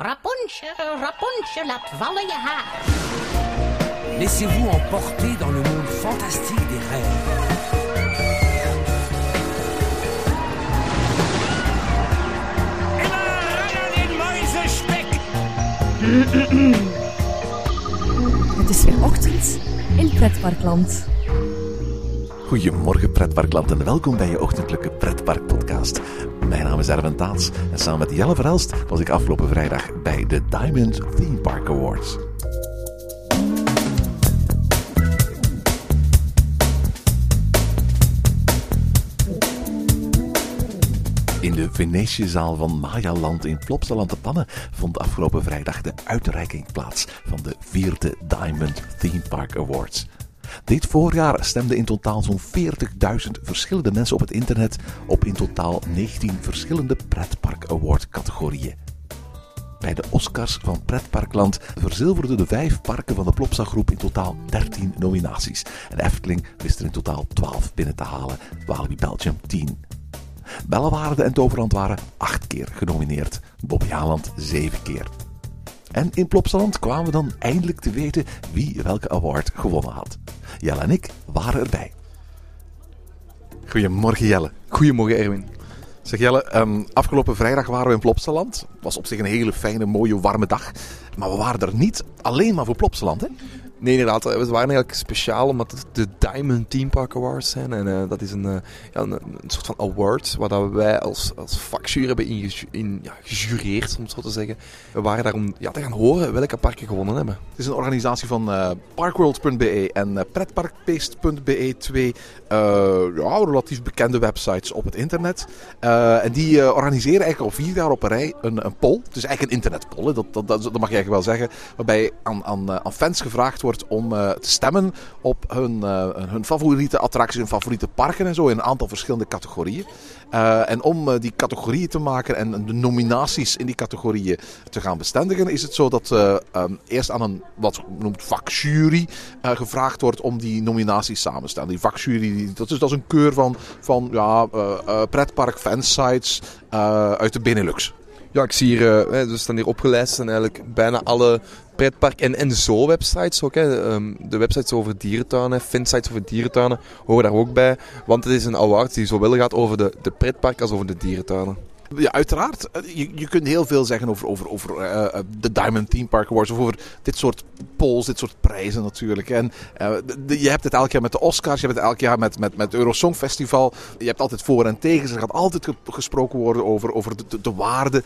Rapunzel, Rapunzel, laat vallen je haar. Laissez-vous emporter dans le monde fantastique des rêves. Het is weer ochtend in Pretparkland. Goedemorgen pretparkland en welkom bij je ochtendelijke pretparkpodcast. Mijn naam is Erwin Taats en samen met Jelle Verhelst was ik afgelopen vrijdag bij de Diamond Theme Park Awards. In de Venetiëzaal van Mayaland in Plopsaland de Pannen vond afgelopen vrijdag de uitreiking plaats van de vierde Diamond Theme Park Awards. Dit voorjaar stemden in totaal zo'n 40.000 verschillende mensen op het internet op in totaal 19 verschillende pretpark award categorieën. Bij de Oscars van Pretparkland verzilverden de vijf parken van de Plopsa groep in totaal 13 nominaties. En Efteling wist er in totaal 12 binnen te halen, Walibi Belgium 10. Bellewaarde en Toverland waren 8 keer genomineerd, Bobby Haaland 7 keer. En in Plopsaland kwamen we dan eindelijk te weten wie welke award gewonnen had. Jelle en ik waren erbij. Goedemorgen Jelle. Goedemorgen Erwin. Zeg Jelle, ehm, afgelopen vrijdag waren we in Plopsaland. Was op zich een hele fijne, mooie, warme dag. Maar we waren er niet alleen maar voor Plopsaland, hè? Nee, inderdaad. We waren eigenlijk speciaal omdat het de Diamond Team Park Awards zijn. En uh, dat is een, uh, ja, een, soort van award waar dat wij als, als vakjury hebben in, ja, gejureerd, om het zo te zeggen. We waren daar om ja, te gaan horen welke parken gewonnen hebben. Het is een organisatie van parkworld.be en pretparkpaste.be. Twee ja, relatief bekende websites op het internet. en die organiseren eigenlijk al vier jaar op een rij een, poll. Het is eigenlijk een internetpoll, dat, dat, dat, dat mag je eigenlijk wel zeggen. Waarbij aan, aan, aan fans gevraagd wordt om uh, te stemmen op hun, uh, hun favoriete attracties, hun favoriete parken en zo in een aantal verschillende categorieën. Uh, en om die categorieën te maken en de nominaties in die categorieën te gaan bestendigen, is het zo dat um, eerst aan een wat noemt vakjury gevraagd wordt om die nominaties samen te stellen. Die vakjury, dat is, dat is een keur van, van ja, pretpark fansites uit de Benelux. Ja, ik zie hier, uh, er staan hier opgelijst en eigenlijk bijna alle pretpark- en, en zo-websites ook. Hè. Um, de websites over dierentuinen, fansites over dierentuinen horen daar ook bij. Want het is een award die zowel gaat over de, de pretpark als over de dierentuinen. Ja, uiteraard. Je, je kunt heel veel zeggen over, over, over uh, de Diamond Theme Park Awards. Of over dit soort polls, dit soort prijzen natuurlijk. En je hebt het elk jaar met de Oscars. Je hebt het elk jaar met, met, met Eurosong Festival. Je hebt altijd voor en tegen. Er gaat altijd gesproken worden over, over de, de, de waarde.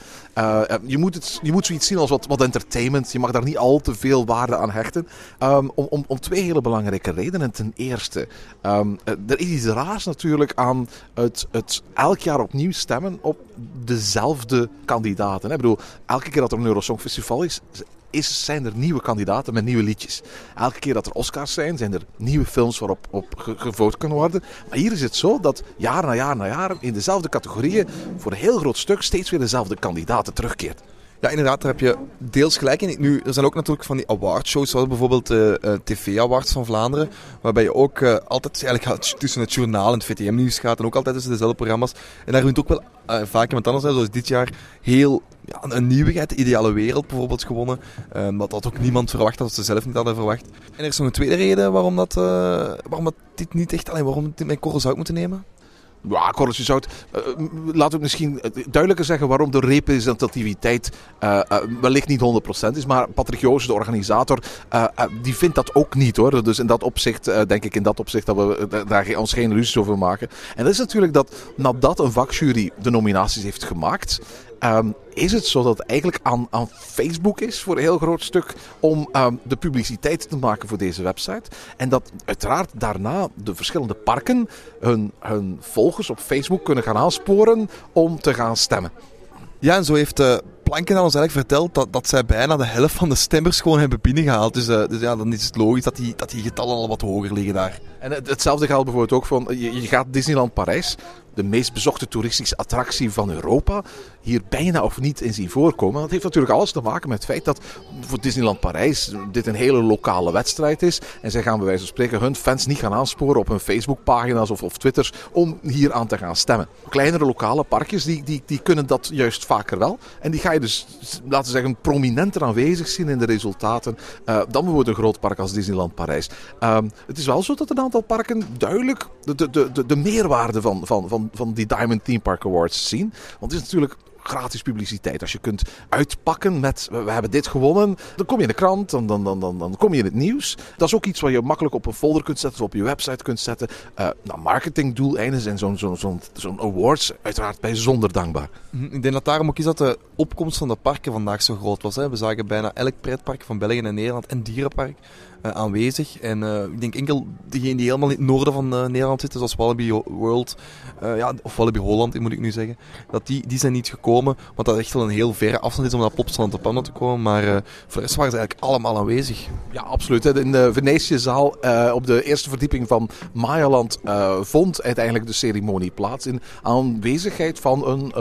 je, moet het, je moet zoiets zien als wat, wat entertainment. Je mag daar niet al te veel waarde aan hechten. Um, om, om, om twee hele belangrijke redenen. Ten eerste, um, er is iets raars natuurlijk aan het, het elk jaar opnieuw stemmen op dezelfde kandidaten. Ik bedoel, elke keer dat er een Eurosong Festival is, is, zijn er nieuwe kandidaten met nieuwe liedjes. Elke keer dat er Oscars zijn, zijn er nieuwe films waarop op gevoten kan worden. Maar hier is het zo dat jaar na jaar na jaar in dezelfde categorieën voor een heel groot stuk steeds weer dezelfde kandidaten terugkeert. Ja, inderdaad, daar heb je deels gelijk in. Nu, er zijn ook natuurlijk van die awardshows, zoals bijvoorbeeld de uh, TV-awards van Vlaanderen, waarbij je ook uh, altijd eigenlijk tussen het journaal en het VTM-nieuws gaat en ook altijd tussen dezelfde programma's. En daar wint ook wel vaak iemand anders, zoals dit jaar, heel ja, een nieuwigheid, de ideale wereld bijvoorbeeld gewonnen. Um, wat dat ook niemand verwacht had, dat ze zelf niet hadden verwacht. En er is nog een tweede reden waarom, dat, waarom dat dit niet echt, alleen waarom dit met korrel zout moeten nemen. Ja, korreltje zout. Uh, laten we misschien duidelijker zeggen waarom de representativiteit uh, uh, wellicht niet 100% is. Maar Patrick Joos, de organisator, die vindt dat ook niet hoor. Dus in dat opzicht, denk ik in dat opzicht dat we daar ons geen illusies over maken. En dat is natuurlijk dat nadat een vakjury de nominaties heeft gemaakt, Um, is het zo dat het eigenlijk aan, aan, Facebook is voor een heel groot stuk om um, de publiciteit te maken voor deze website. En dat uiteraard daarna de verschillende parken hun, hun volgers op Facebook kunnen gaan aansporen om te gaan stemmen. Ja, en zo heeft uh, Planken ons eigenlijk verteld dat, dat zij bijna de helft van de stemmers gewoon hebben binnengehaald. Dus, uh, dus ja, dan is het logisch dat die, dat die getallen al wat hoger liggen daar. En hetzelfde geldt bijvoorbeeld ook van, je, je gaat Disneyland Parijs. De meest bezochte toeristische attractie van Europa hier bijna of niet in zien voorkomen. Dat heeft natuurlijk alles te maken met het feit dat voor Disneyland Parijs dit een hele lokale wedstrijd is. En zij gaan bij wijze van spreken hun fans niet gaan aansporen op hun Facebookpagina's of, of Twitters om hier aan te gaan stemmen. Kleinere lokale parkjes die, die, die kunnen dat juist vaker wel. En die ga je dus, laten zeggen, prominenter aanwezig zien in de resultaten uh, dan bijvoorbeeld een groot park als Disneyland Parijs. Uh, het is wel zo dat een aantal parken duidelijk de, de, de, de meerwaarde van, van, van, van die Diamond Theme Park Awards zien. Want het is natuurlijk gratis publiciteit. Als je kunt uitpakken met we hebben dit gewonnen, dan kom je in de krant, dan, dan, dan, dan, dan kom je in het nieuws. Dat is ook iets wat je makkelijk op een folder kunt zetten of op je website kunt zetten. Uh, nou, marketingdoeleinden zijn zo'n zo'n zo'n awards uiteraard bijzonder dankbaar. Ik denk dat daarom ook is dat de opkomst van de parken vandaag zo groot was. Hè. We zagen bijna elk pretpark van België en Nederland en dierenpark aanwezig. En uh, ik denk enkel diegenen die helemaal in het noorden van uh, Nederland zitten, zoals Wallaby World, ja, of Wallaby Holland moet ik nu zeggen, dat die, die zijn niet gekomen, want dat echt wel een heel verre afstand is om naar Plopsaland op Pannen te komen. Maar voor waren ze eigenlijk allemaal aanwezig. Ja, absoluut. In de Venetië-zaal op de eerste verdieping van Mayaland vond uiteindelijk de ceremonie plaats in aanwezigheid van een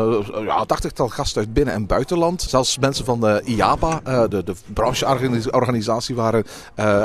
ja, tachtigtal gasten uit binnen- en buitenland. Zelfs mensen van de IAPA, de, de brancheorganisatie, waren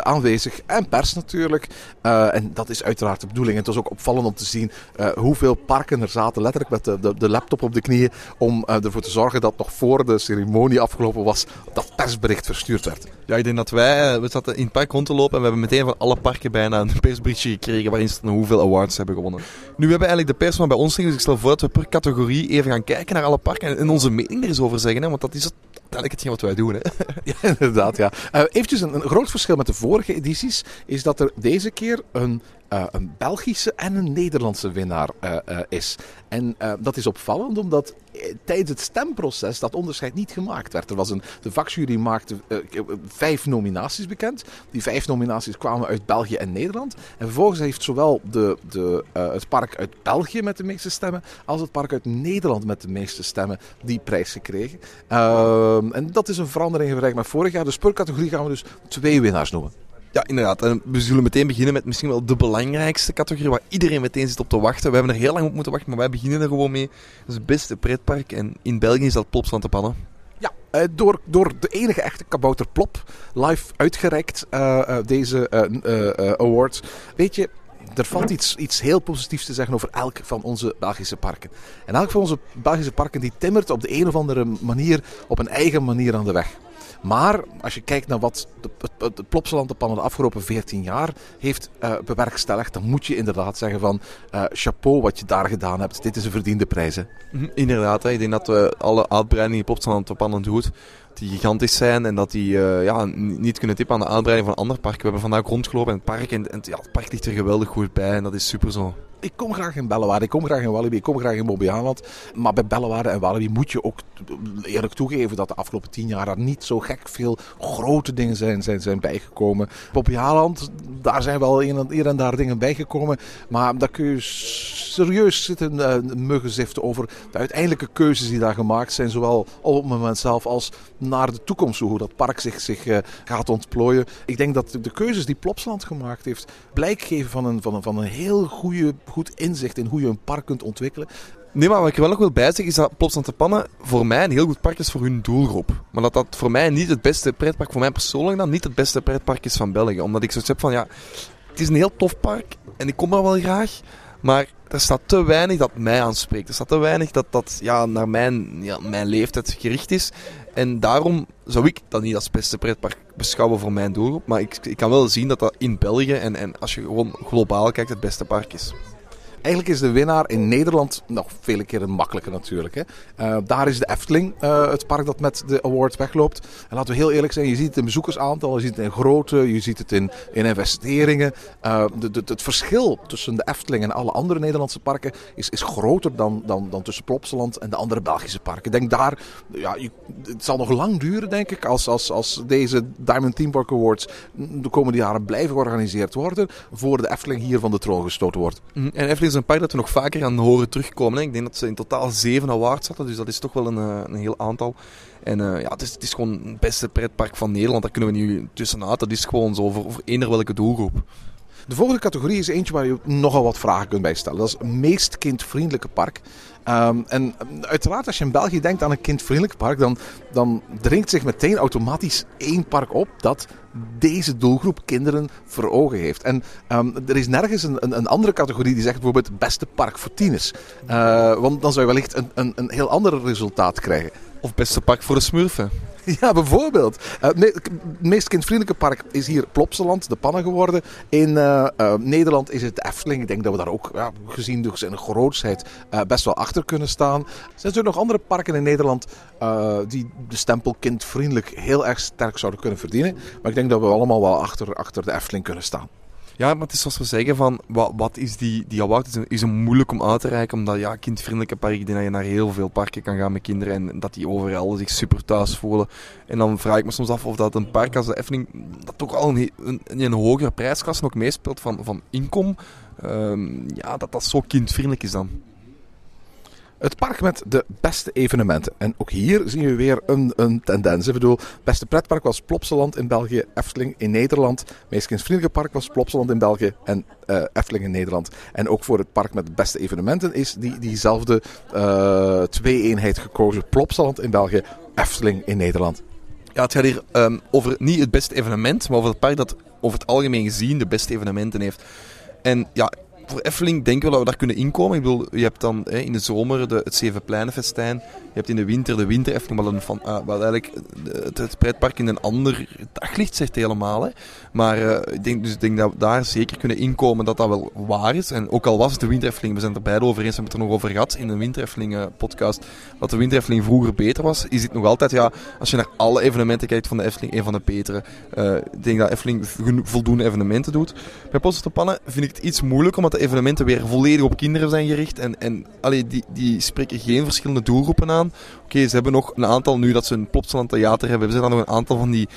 aanwezig. En pers natuurlijk. Uh, en dat is uiteraard de bedoeling. En het was ook opvallend om te zien uh, hoeveel parken er zaten, letterlijk met de, de, de laptop op de knieën, om uh, ervoor te zorgen dat nog voor de ceremonie afgelopen was, dat persbericht verstuurd werd. Ja, ik denk dat wij, we zaten in het park rond te lopen en we hebben meteen van alle parken bijna een persberichtje gekregen waarin stond hoeveel awards hebben gewonnen. Nu hebben we eigenlijk de pers van bij ons liggen, dus ik stel voor dat we per categorie even gaan kijken naar alle parken en onze mening er eens over zeggen, hè, want dat is het uiteindelijk hetgeen wat wij doen. Hè. Ja, inderdaad, ja. Uh, eventjes een groot verschil met de vorige edities is dat er deze keer een uh, een Belgische en een Nederlandse winnaar uh, uh, is. En dat is opvallend omdat tijdens het stemproces dat onderscheid niet gemaakt werd. Er was een, de vakjury maakte vijf nominaties bekend. Die vijf nominaties kwamen uit België en Nederland. En vervolgens heeft zowel de, de, het park uit België met de meeste stemmen als het park uit Nederland met de meeste stemmen die prijs gekregen. Ehm, en dat is een verandering in vergelijking met vorig jaar. Dus per categorie gaan we dus twee winnaars noemen. Ja, inderdaad. En we zullen meteen beginnen met misschien wel de belangrijkste categorie waar iedereen meteen zit op te wachten. We hebben er heel lang op moeten wachten, maar wij beginnen er gewoon mee. Dat is het beste pretpark en in België is dat Plopsland te pannen. Ja, uh, door, door de enige echte kabouter Plop live uitgereikt, uh, uh, deze award. Weet je, er valt iets, iets heel positiefs te zeggen over elk van onze Belgische parken. En elk van onze Belgische parken die timmert op de een of andere manier op een eigen manier aan de weg. Maar als je kijkt naar wat de, het, het de afgelopen 14 jaar heeft uh, bewerkstelligd, dan moet je inderdaad zeggen van uh, chapeau wat je daar gedaan hebt. Dit is een verdiende prijs. Hè? Mhm, inderdaad, hè. ik denk dat we alle uitbreidingen op doet, die gigantisch zijn en dat die ja, niet kunnen tippen aan de uitbreiding van andere parken. We hebben vandaag rondgelopen in het park en, en ja, het park ligt er geweldig goed bij en dat is super zo ik kom graag in Bellewaarde, ik kom graag in Walibi, ik kom graag in Bobbejaanland. Maar bij Bellewaarde en Walibi moet je ook eerlijk toegeven dat de afgelopen tien jaar er niet zo gek veel grote dingen zijn, zijn, zijn bijgekomen. Bobbejaanland, daar zijn wel hier en daar dingen bijgekomen. Maar daar kun je serieus zitten uh, over de uiteindelijke keuzes die daar gemaakt zijn. Zowel op het moment zelf als naar de toekomst, hoe dat park zich, zich uh, gaat ontplooien. Ik denk dat de keuzes die Plopsland gemaakt heeft, blijk geven van een, van een, van een heel goede goed inzicht in hoe je een park kunt ontwikkelen. Nee, maar wat ik wel nog wil bijzeggen is dat Plopsland te Pannen voor mij een heel goed park is voor hun doelgroep. Maar dat dat voor mij niet het beste pretpark, voor mij persoonlijk dan, niet het beste pretpark is van België. Omdat ik zoiets heb van, ja, het is een heel tof park en ik kom er wel graag. Maar er staat te weinig dat mij aanspreekt. Er staat te weinig dat dat ja, naar mijn, ja, mijn leeftijd gericht is. En daarom zou ik dat niet als beste pretpark beschouwen voor mijn doelgroep. Maar ik, ik kan wel zien dat dat in België en, en als je gewoon globaal kijkt het beste park is. Eigenlijk is de winnaar in Nederland nog vele keren makkelijker natuurlijk. Hè. Uh, daar is de Efteling, uh, het park dat met de award wegloopt. En laten we heel eerlijk zijn, je ziet het in bezoekersaantal, je ziet het in grootte, je ziet het in, in investeringen. Uh, de, het verschil tussen de Efteling en alle andere Nederlandse parken is, is groter dan, dan, dan tussen Plopsaland en de andere Belgische parken. Denk daar, ja, het zal nog lang duren denk ik, als, als, als deze Diamond Team Park Awards de komende jaren blijven georganiseerd worden, voor de Efteling hier van de troon gestoten wordt. Mhm. En Efteling een park dat we nog vaker gaan horen terugkomen. Hè. Ik denk dat ze in totaal zeven awards hadden, dus dat is toch wel een, eh, een heel aantal. En uh, ja, het is, het is gewoon het beste pretpark van Nederland. Daar kunnen we nu tussenuit. Dat is gewoon zo voor, voor eender welke doelgroep. De volgende categorie is eentje waar je nogal wat vragen kunt bij stellen. Dat is het meest kindvriendelijke park. Um, en uiteraard, als je in België denkt aan een kindvriendelijk park, dan, dan dringt zich meteen automatisch één park op dat deze doelgroep kinderen voor ogen heeft. En um, er is nergens een, een, een, andere categorie die zegt bijvoorbeeld beste park voor tieners. Uh, want dan zou je wellicht een, een, een heel ander resultaat krijgen. Of beste park voor de smurfen. Ja, bijvoorbeeld. Uh, het meest kindvriendelijke park is hier Plopsaland, de Pannen geworden. In uh, uh, Nederland is het Efteling. Ik denk dat we daar ook, ja, gezien dus zijn grootsheid, best wel achter kunnen staan. Er zijn natuurlijk nog andere parken in Nederland die de stempel kindvriendelijk heel erg sterk zouden kunnen verdienen. Maar ik denk dat we allemaal wel achter, achter de Efteling kunnen staan. Ja, maar het is zoals we zeggen van, wat, wat is die, die award? Is, een, is moeilijk om uit te reiken, omdat ja, kindvriendelijke parken, ik dat je naar heel veel parken kan gaan met kinderen en dat die overal zich super thuis voelen. En dan vraag ik me soms af of dat een park als de Efteling, dat toch al een, een, hogere prijsklasse nog meespeelt van, van inkom, um, ja, dat dat zo kindvriendelijk is dan. Het park met de beste evenementen. En ook hier zien we weer een, een tendens. Ik bedoel, beste pretpark was Plopsaland in België, Efteling in Nederland. Meest kindvriendelijke park was Plopsaland in België en uh, Efteling in Nederland. En ook voor het park met de beste evenementen is die, diezelfde uh, twee-eenheid gekozen. Plopsaland in België, Efteling in Nederland. Ja, het gaat hier um, over niet het beste evenement, maar over het park dat over het algemeen gezien de beste evenementen heeft. En ja, voor Efteling denken we dat we daar kunnen inkomen. Ik bedoel, je hebt dan hè, in de zomer de, het Zevenpleinenfestijn. Je hebt in de winter de winter Efteling, wat, een van, uh, wat eigenlijk het, het pretpark in een ander daglicht zegt helemaal. Maar uh, ik denk, dus ik denk dat we daar zeker kunnen inkomen dat dat wel waar is. En ook al was het de winter Efteling, we zijn het er beide over eens, we hebben het er nog over gehad in de winter Efteling uh, podcast, dat de winter Efteling vroeger beter was, is dit nog altijd, ja, als je naar alle evenementen kijkt van de Efteling, een van de betere. ik denk dat Efteling voldoende evenementen doet. Bij Post Pannen vind ik het iets moeilijk, omdat de evenementen weer volledig op kinderen zijn gericht. En, en allee, die, die spreken geen verschillende doelgroepen aan. Oké, ze hebben nog een aantal, nu dat ze een Plopsaland theater hebben, hebben ze dan nog een aantal van die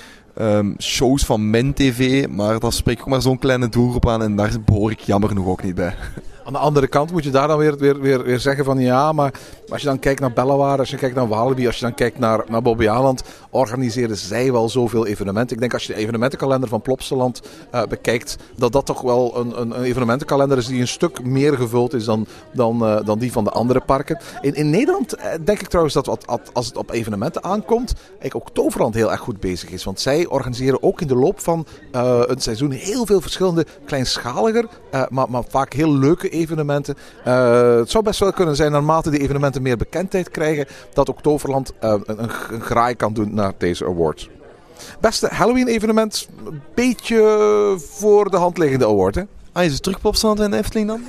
um, shows van Men TV. Maar dat spreekt ook maar zo'n kleine doelgroep aan en daar behoor ik jammer genoeg ook niet bij. Aan de andere kant moet je daar dan weer, weer, weer, weer zeggen van ja, maar als je dan kijkt naar Bellewaarde, als je kijkt naar Walibi, als je dan kijkt naar, naar Aland, organiseren zij wel zoveel evenementen. Ik denk als je de evenementenkalender van Plopsaland uh, bekijkt, dat dat toch wel een, een, evenementenkalender is die een stuk meer gevuld is dan, dan, uh, dan die van de andere parken. In, in Nederland uh, denk ik trouwens dat wat, als het op evenementen aankomt, eigenlijk ook Toverland heel erg goed bezig is. Want zij organiseren ook in de loop van een seizoen heel veel verschillende kleinschaliger, maar, maar vaak heel leuke evenementen. Uh, het zou best wel kunnen zijn, naarmate die evenementen meer bekendheid krijgen, dat ook Toverland uh, een, een, graai kan doen naar deze awards. Beste Halloween-evenement, een beetje voor de hand liggende award, hè? Ah, is het terug Plopsaland en de Efteling dan?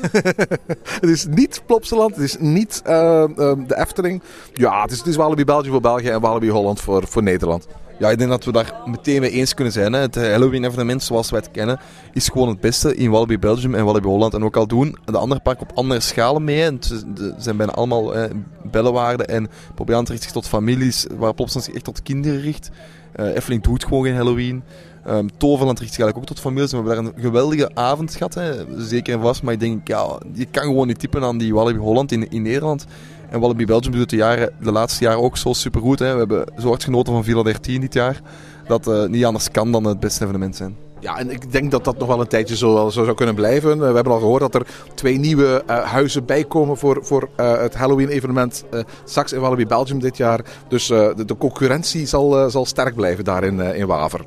het is niet Plopsaland, het is niet uh, de Efteling. Ja, het is, het is Walibi België voor België en Walibi Holland voor, voor Nederland. Ja, ik denk dat we daar meteen mee eens kunnen zijn. Hè. Het Halloween-evenement zoals wij het kennen is gewoon het beste in Walibi Belgium en Walibi Holland. En ook al doen de andere parken op andere schalen mee. En het zijn bijna allemaal eh, bellenwaarden en proberen richt zich tot families, waar Plopsaland zich echt tot kinderen richt. Uh, Efteling doet gewoon geen Halloween. Um, Toverland richt zich eigenlijk ook tot families. We hebben daar een geweldige avond gehad, hè. zeker en vast. Maar ik denk, ja, je kan gewoon niet typen aan die Walibi Holland in, in Nederland. En Walibi Belgium doet de, jaren, de laatste jaren ook zo supergoed. Hè. We hebben zo hard genoten van Villa 13 dit jaar. Dat uh, niet anders kan dan het beste evenement zijn. Ja, en ik denk dat dat nog wel een tijdje zo, zo zou kunnen blijven. We hebben al gehoord dat er twee nieuwe uh, huizen bijkomen voor, voor uh, het Halloween-evenement uh, straks in Walibi Belgium dit jaar. Dus de, de, concurrentie zal, zal sterk blijven daar in, in Waver.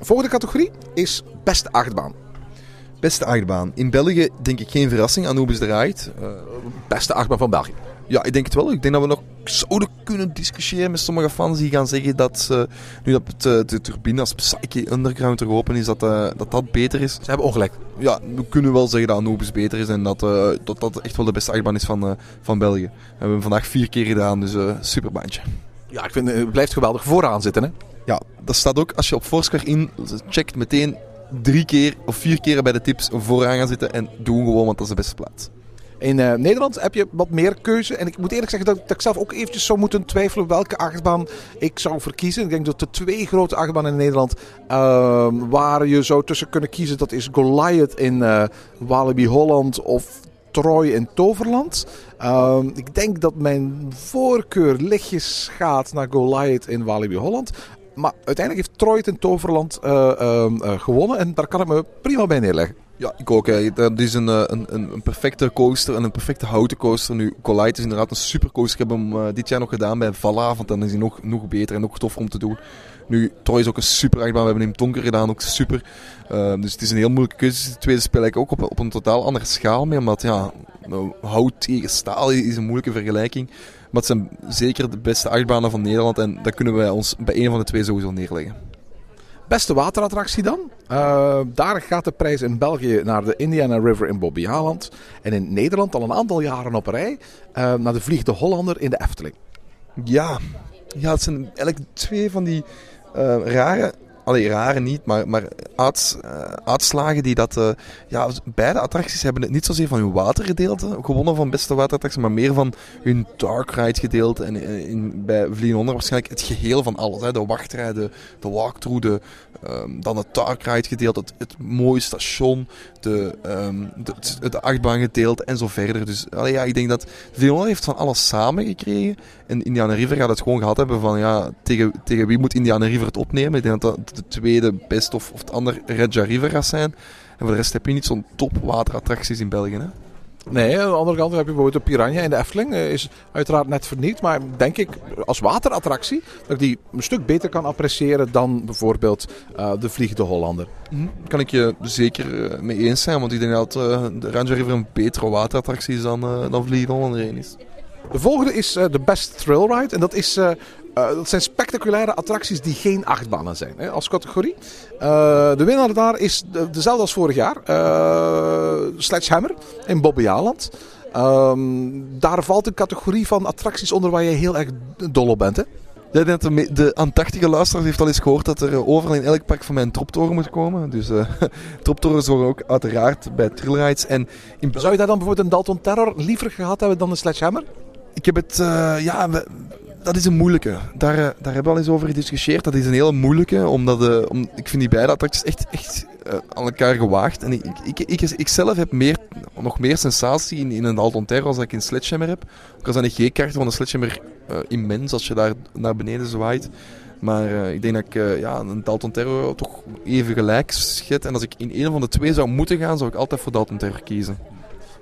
Volgende categorie is beste achtbaan. Beste achtbaan. In België denk ik geen verrassing. Anubis draait. beste achtbaan van België. Ja, ik denk het wel. Ik denk dat we nog zouden kunnen discussiëren met sommige fans die gaan zeggen dat uh, nu dat het, uh, de turbine als Psyche Underground er open is, dat, uh, dat dat beter is. Ze hebben ongelijk. Ja, we kunnen wel zeggen dat Anubis beter is en dat dat, dat echt wel de beste achtbaan is van, van België. We hebben hem vandaag vier keer gedaan, dus super bandje. Ja, ik vind het blijft geweldig vooraan zitten. Hè? Ja, dat staat ook als je op Foursquare in checkt meteen drie keer of vier keer bij de tips vooraan gaan zitten en doen gewoon, want dat is de beste plaats. In uh, Nederland heb je wat meer keuze. En ik moet eerlijk zeggen dat, ik zelf ook eventjes zou moeten twijfelen welke achtbaan ik zou verkiezen. Ik denk dat de twee grote achtbanen in Nederland uh, waar je zou tussen kunnen kiezen, dat is Goliath in uh, Walibi Holland of Troy in Toverland. Ehm, ik denk dat mijn voorkeur lichtjes gaat naar Goliath in Walibi Holland. Maar uiteindelijk heeft Troy in Toverland uh, uh, gewonnen en daar kan ik me prima bij neerleggen. Ja, ik ook. Hè. Is een, eh, een, een, een perfecte coaster en een perfecte houten coaster. Nu, Collide is inderdaad een super coaster. Ik heb hem uh, dit jaar nog gedaan bij Valavond dan is hij nog, nog beter en nog toffer om te doen. Nu, Troy is ook een super achtbaan. We hebben hem donker gedaan, ook super. Uh, dus het is een heel moeilijke keuze. De tweede speel ik ook op, op een totaal andere schaal mee. Omdat ja, nou, hout tegen staal is een moeilijke vergelijking. Maar het zijn zeker de beste achtbanen van Nederland. En dat kunnen wij ons bij een van de twee sowieso neerleggen. Beste waterattractie dan? Uh, daar gaat de prijs in België naar de Indiana River in Bobbejaanland. En in Nederland al een aantal jaren op rij uh, naar de Vliegde Hollander in de Efteling. Ja, ja het zijn eigenlijk twee van die uh, rare Allee, rare niet, maar, maar uits, uh, die dat... Uh, ja, beide attracties hebben het niet zozeer van hun watergedeelte gewonnen van beste waterattractie, maar meer van hun dark ride gedeelte. En in, in, bij Vliegen Onder waarschijnlijk het geheel van alles. Hè. De wachtrij, de, de walkthrough, de, um, dan het dark ride gedeelte, het, het mooie station, de, um, de, het, het achtbaan gedeelte en zo verder. Dus ja, ik denk dat Onder heeft van alles samen gekregen. En Indiana River gaat het gewoon gehad hebben van ja, tegen, tegen wie moet Indiana River het opnemen? Ik denk dat dat de tweede best of, of het ander Regia River gaat zijn. En voor de rest heb je niet zo'n top waterattracties in België. Hè? Nee, aan de andere kant heb je bijvoorbeeld de Piranha in de Efteling. Is uiteraard net verniet. Maar denk ik als waterattractie dat ik die een stuk beter kan appreciëren dan bijvoorbeeld uh, de Vliegende Hollander. Mm, kan ik je zeker mee eens zijn. Want ik denk dat uh, de Ranger River een betere waterattractie is dan, uh, dan Vliegende Hollander is. De volgende is de Best Thrill Ride. En dat is uh, dat zijn spectaculaire attracties die geen achtbanen zijn hè, als categorie. Uh, de winnaar daar is de, dezelfde als vorig jaar. Uh, Sledgehammer in Bobbejaanland. Um, daar valt een categorie van attracties onder waar je heel erg dol op bent. Hè? De, de aandachtige luisteraar heeft al eens gehoord dat er overal in elk park van mij een troptoren moet komen. Dus uh, troptorens horen ook uiteraard bij Trillrides. En in... Zou je daar dan bijvoorbeeld een Dalton Terror liever gehad hebben dan een Sledgehammer? Ik heb het, uh, ja, we, dat is een moeilijke. Daar, daar hebben we al eens over gediscussieerd. Dat is een hele moeilijke, omdat uh, om, ik vind die beide attracties echt, echt uh, aan elkaar gewaagd. En ik, ik, ik, ik, zelf heb meer, nog meer sensatie in, in een Dalton Terror als ik in Sledgehammer heb. Ook al zijn de G-kaarten van de Sledgehammer immens als je daar naar beneden zwaait. Maar ik denk dat ik ja, een Dalton Terror toch even gelijk schet. En als ik in een van de twee zou moeten gaan, zou ik altijd voor Dalton Terror kiezen.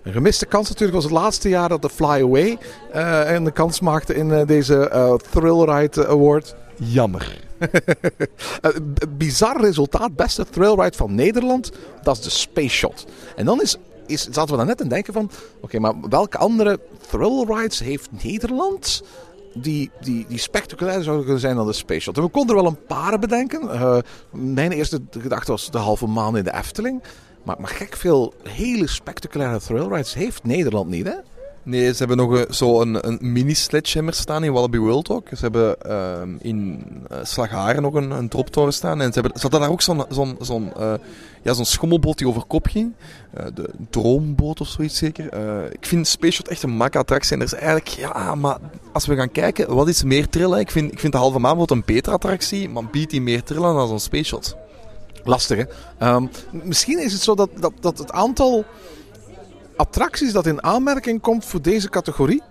Een gemiste kans natuurlijk was het laatste jaar dat de Fly Away uh, en de kans maakte in uh, deze uh, Thrill Ride Award. Jammer. bizar resultaat, beste Thrill Ride van Nederland, dat is de Space Shot. En dan is, is, zaten we dan net aan denken van, oké, okay, maar welke andere Thrill Rides heeft Nederland? die, die, die spectaculair zouden kunnen zijn dan de Space Shot. En we konden er wel een paar bedenken. Uh, mijn eerste gedachte was de halve maan in de Efteling. Maar, maar gek veel hele spectaculaire thrill rides heeft Nederland niet, hè? Nee, ze hebben nog zo'n een, een mini-sledgehammer staan in Wallaby World ook. Ze hebben uh, in uh, Slagharen nog een, een droptoren staan. En ze, hebben, ze hadden daar ook zo'n zo'n uh, ja, zo'n schommelboot die over kop ging. de droomboot of zoiets zeker. ik vind Space Shot echt een makke attractie. En er is eigenlijk, ja, maar als we gaan kijken, wat is meer trillen? Ik vind, ik vind de halve maanboot een betere attractie, maar biedt die meer trillen dan zo'n Space Shot? Lastig, hè? Um, misschien is het zo dat, dat, dat het aantal attracties dat in aanmerking komt voor deze categorie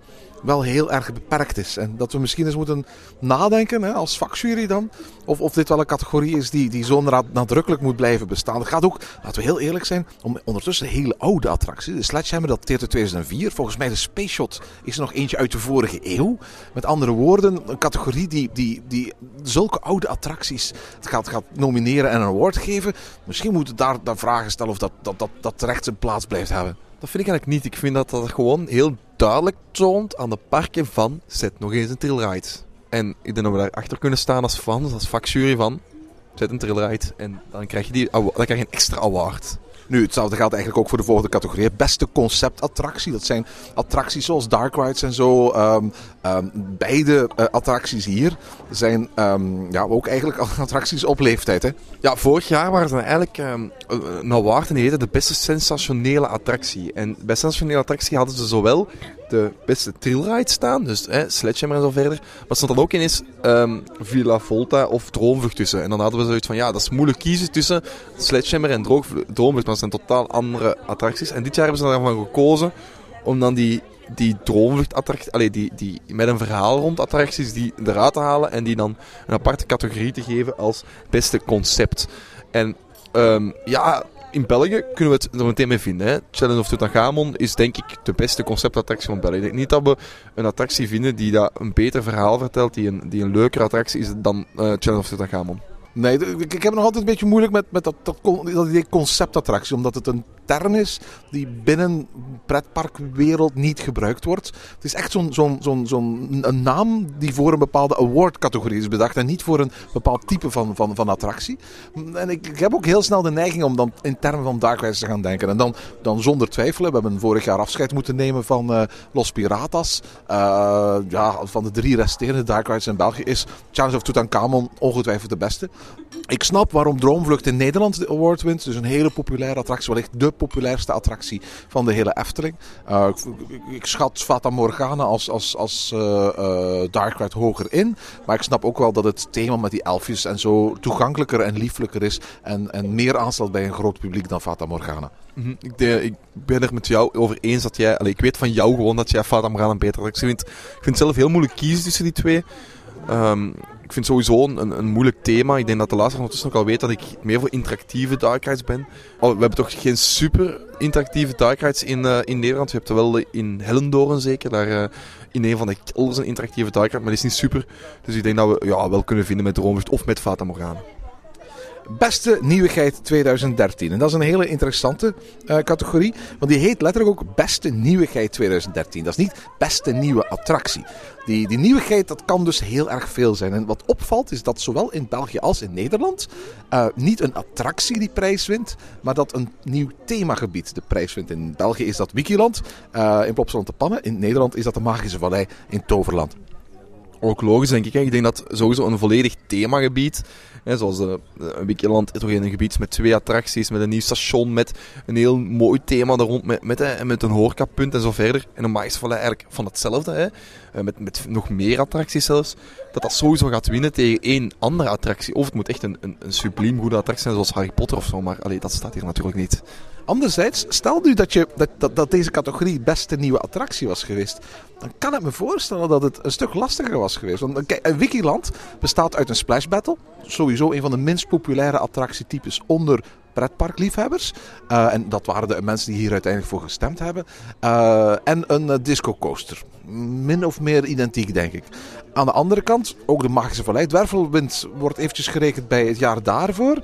wel heel erg beperkt is. En dat we misschien eens moeten nadenken, hè, als vakjury dan, of, of dit wel een categorie is die, die zo nadrukkelijk moet blijven bestaan. Het gaat ook, laten we heel eerlijk zijn, om ondertussen hele oude attracties. De Sledgehammer dateert uit 2004. Volgens mij de Space Shot is er nog eentje uit de vorige eeuw. Met andere woorden, een categorie die, die, die zulke oude attracties gaat, gaat nomineren en een award geven. Misschien moeten daar, daar vragen stellen of dat, dat, dat, dat terecht zijn plaats blijft hebben. Dat vind ik eigenlijk niet. Ik vind dat dat gewoon heel duidelijk toont aan de parken van zet nog eens een trailride. En ik denk dat we daar achter kunnen staan als fans, als vakjury van zet een trailride. En dan krijg je, die, dan krijg je een extra award. Nu, hetzelfde geldt eigenlijk ook voor de volgende categorie. Beste conceptattractie. Dat zijn attracties zoals Dark Rides en zo. Um, um, beide uh, attracties hier zijn um, ja, ook eigenlijk attracties op leeftijd. Hè? Ja, vorig jaar waren ze eigenlijk een award en die heette de beste sensationele attractie. En bij sensationele attractie hadden ze zowel de beste trailride staan, dus hè, Sledgehammer en zo verder. Maar stond dan ook ineens um, Villa Volta of Droomvlucht tussen. En dan hadden we zoiets van, ja, dat is moeilijk kiezen tussen Sledgehammer en Droomvlucht, maar dat zijn totaal andere attracties. En dit jaar hebben ze ervan gekozen om dan die, die droomvluchtattracties, allee, die, die met een verhaal rond attracties, die eruit te halen en die dan een aparte categorie te geven als beste concept. En um, ja, in België kunnen we het er meteen mee vinden. Hè. Challenge of Tutankhamon is denk ik de beste conceptattractie van België. Ik denk niet dat we een attractie vinden die dat een beter verhaal vertelt, die een, die een leukere attractie is dan eh, Challenge of Tutankhamon. Nee, ik, heb nog altijd een beetje moeilijk met, met dat, dat, dat idee conceptattractie. Omdat het een is die binnen pretparkwereld niet gebruikt wordt. Het is echt zo'n zo'n zo'n zo'n een naam die voor een bepaalde award-categorie is bedacht. En niet voor een bepaald type van, van, van attractie. En ik, ik heb ook heel snel de neiging om dan in termen van Dark Rides te gaan denken. En dan, dan zonder twijfelen, we hebben vorig jaar afscheid moeten nemen van eh, Los Piratas. Eh, ja, van de drie resterende Dark Rides in België is Challenge of Tutankhamon ongetwijfeld de beste. Ik snap waarom Droomvlucht in Nederland de award wint. Dus een hele populaire attractie. Wellicht de populairste attractie van de hele Efteling. Uh, ik, ik, ik, schat Fata Morgana als, als, als uh, uh, Dark Ride hoger in. Maar ik snap ook wel dat het thema met die elfjes en zo toegankelijker en lieflijker is. En, en meer aanstelt bij een groot publiek dan Fata Morgana. -hmm. ik, ik, ben er met jou over eens dat jij... Allee, ik weet van jou gewoon dat jij Fata Morgana betere attractie vindt. Ik vind het zelf heel moeilijk kiezen tussen die twee. Um, ik vind sowieso een, een moeilijk thema. Ik denk dat de luisteraar ondertussen ook al weet dat ik meer voor interactieve dark ben. Oh, we hebben toch geen super interactieve dark in, uh, in Nederland. Je hebt wel in Hellendoorn zeker. Daar, uh, in een van de kelders een interactieve dark maar die is niet super. Dus ik denk dat we ja, wel kunnen vinden met Droomvlucht of met Fata Morgana. Beste nieuwigheid 2013. En dat is een hele interessante uh, categorie. Want die heet letterlijk ook Beste nieuwigheid 2013. Dat is niet Beste nieuwe attractie. Die, die nieuwigheid dat kan dus heel erg veel zijn. En wat opvalt is dat zowel in België als in Nederland uh, niet een attractie die prijs wint, maar dat een nieuw themagebied de prijs wint. In België is dat Wikiland uh, in Plopsaland de Pannen. In Nederland is dat de Magische Vallei in Toverland. Ook logisch denk ik. Ik denk dat sowieso een volledig themagebied, hè, zoals de, de Wikiland, toch een gebied met twee attracties, met een nieuw station, met een heel mooi thema daar rond, met, met, hè, met een horecapunt en zo verder. En een Magische Vallei eigenlijk van hetzelfde, hè. Met, met nog meer attracties zelfs. Dat dat sowieso gaat winnen tegen één andere attractie. Of het moet echt een, een, een subliem goede attractie zijn, zoals Harry Potter of zo. Maar allee, dat staat hier natuurlijk niet. Anderzijds, stel nu dat, je, dat, dat, dat deze categorie beste nieuwe attractie was geweest. Dan kan ik me voorstellen dat het een stuk lastiger was geweest. Want kijk, Wikiland bestaat uit een splash battle. Sowieso een van de minst populaire attractietypes onder pretparkliefhebbers. Uh, en dat waren de mensen die hier uiteindelijk voor gestemd hebben. Uh, en een uh, disco coaster. Min of meer identiek, denk ik. Aan de andere kant, ook de Magische Vallei. Dwervelwind wordt eventjes gerekend bij het jaar daarvoor.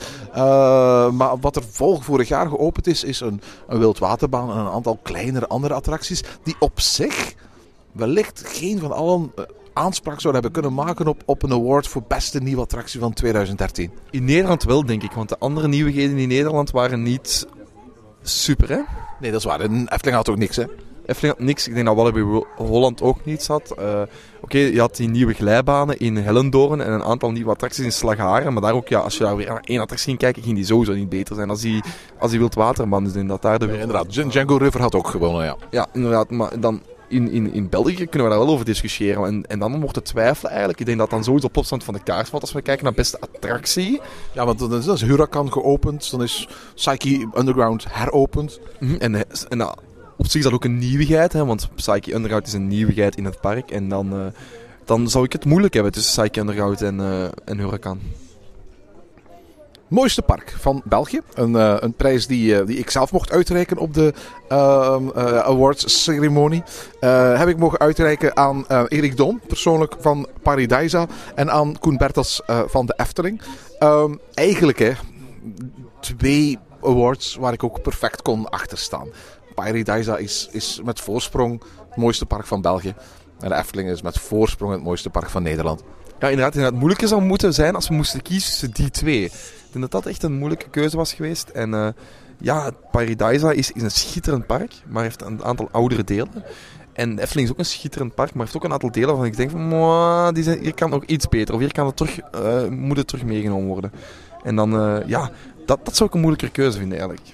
Maar wat er volg vorig jaar geopend is, is een, een wildwaterbaan en een aantal kleinere andere attracties. Die op zich wellicht geen van allen aanspraak zouden hebben kunnen maken op, op een award voor beste nieuwe attractie van 2013. In Nederland wel, denk ik. Want de andere nieuwigheden in Nederland waren niet super, hè? Nee, dat is waar. En Efteling had ook niks, hè? Efteling had niks. Ik denk dat Walibi Holland ook niets had. Uh, Oké, okay, je had die nieuwe glijbanen in Hellendoorn en een aantal nieuwe attracties in Slagharen. Maar daar ook, ja, als je daar weer naar één attractie ging kijken, ging die sowieso niet beter zijn als die, als die wildwaterbaan. Dus ik denk dat daar de... Ja, inderdaad, Django River had ook gewonnen, ja. Ja, inderdaad. Maar dan in, in, in België kunnen we daar wel over discussiëren. En, en dan wordt het twijfelen eigenlijk. Ik denk dat dan sowieso op opstand van de kaart valt als we kijken naar beste attractie. Ja, want dan is, dan is Huracan geopend. Dan is Psyche Underground heropend. Mm -hmm. En, en uh, op zich is dat ook een nieuwigheid. Hè, want Psyche Underground is een nieuwigheid in het park. En dan, uh, dan zou ik het moeilijk hebben tussen Psyche Underground en, uh, en Huracan. Mooiste park van België. Een, uh, een prijs die, uh, die ik zelf mocht uitreiken op de uh, awards ceremonie. heb ik mogen uitreiken aan Erik Dom, persoonlijk van Paradisa. En aan Koen Bertels van de Efteling. Um, eigenlijk hè, twee awards waar ik ook perfect kon achterstaan. Paradisa is, is met voorsprong het mooiste park van België. En de Efteling is met voorsprong het mooiste park van Nederland. Ja, inderdaad. inderdaad. Het moeilijke zou moeten zijn als we moesten kiezen tussen die twee. Denk dat dat echt een moeilijke keuze was geweest. En uh, ja, Paradisa is, is een schitterend park, maar heeft een aantal oudere delen. En Efteling is ook een schitterend park, maar heeft ook een aantal delen waarvan ik denk van, die zijn, hier kan ook iets beter. Of hier kan het terug, uh, moet het terug meegenomen worden. En dan, uh, ja, dat, dat zou ik een moeilijke keuze vinden eigenlijk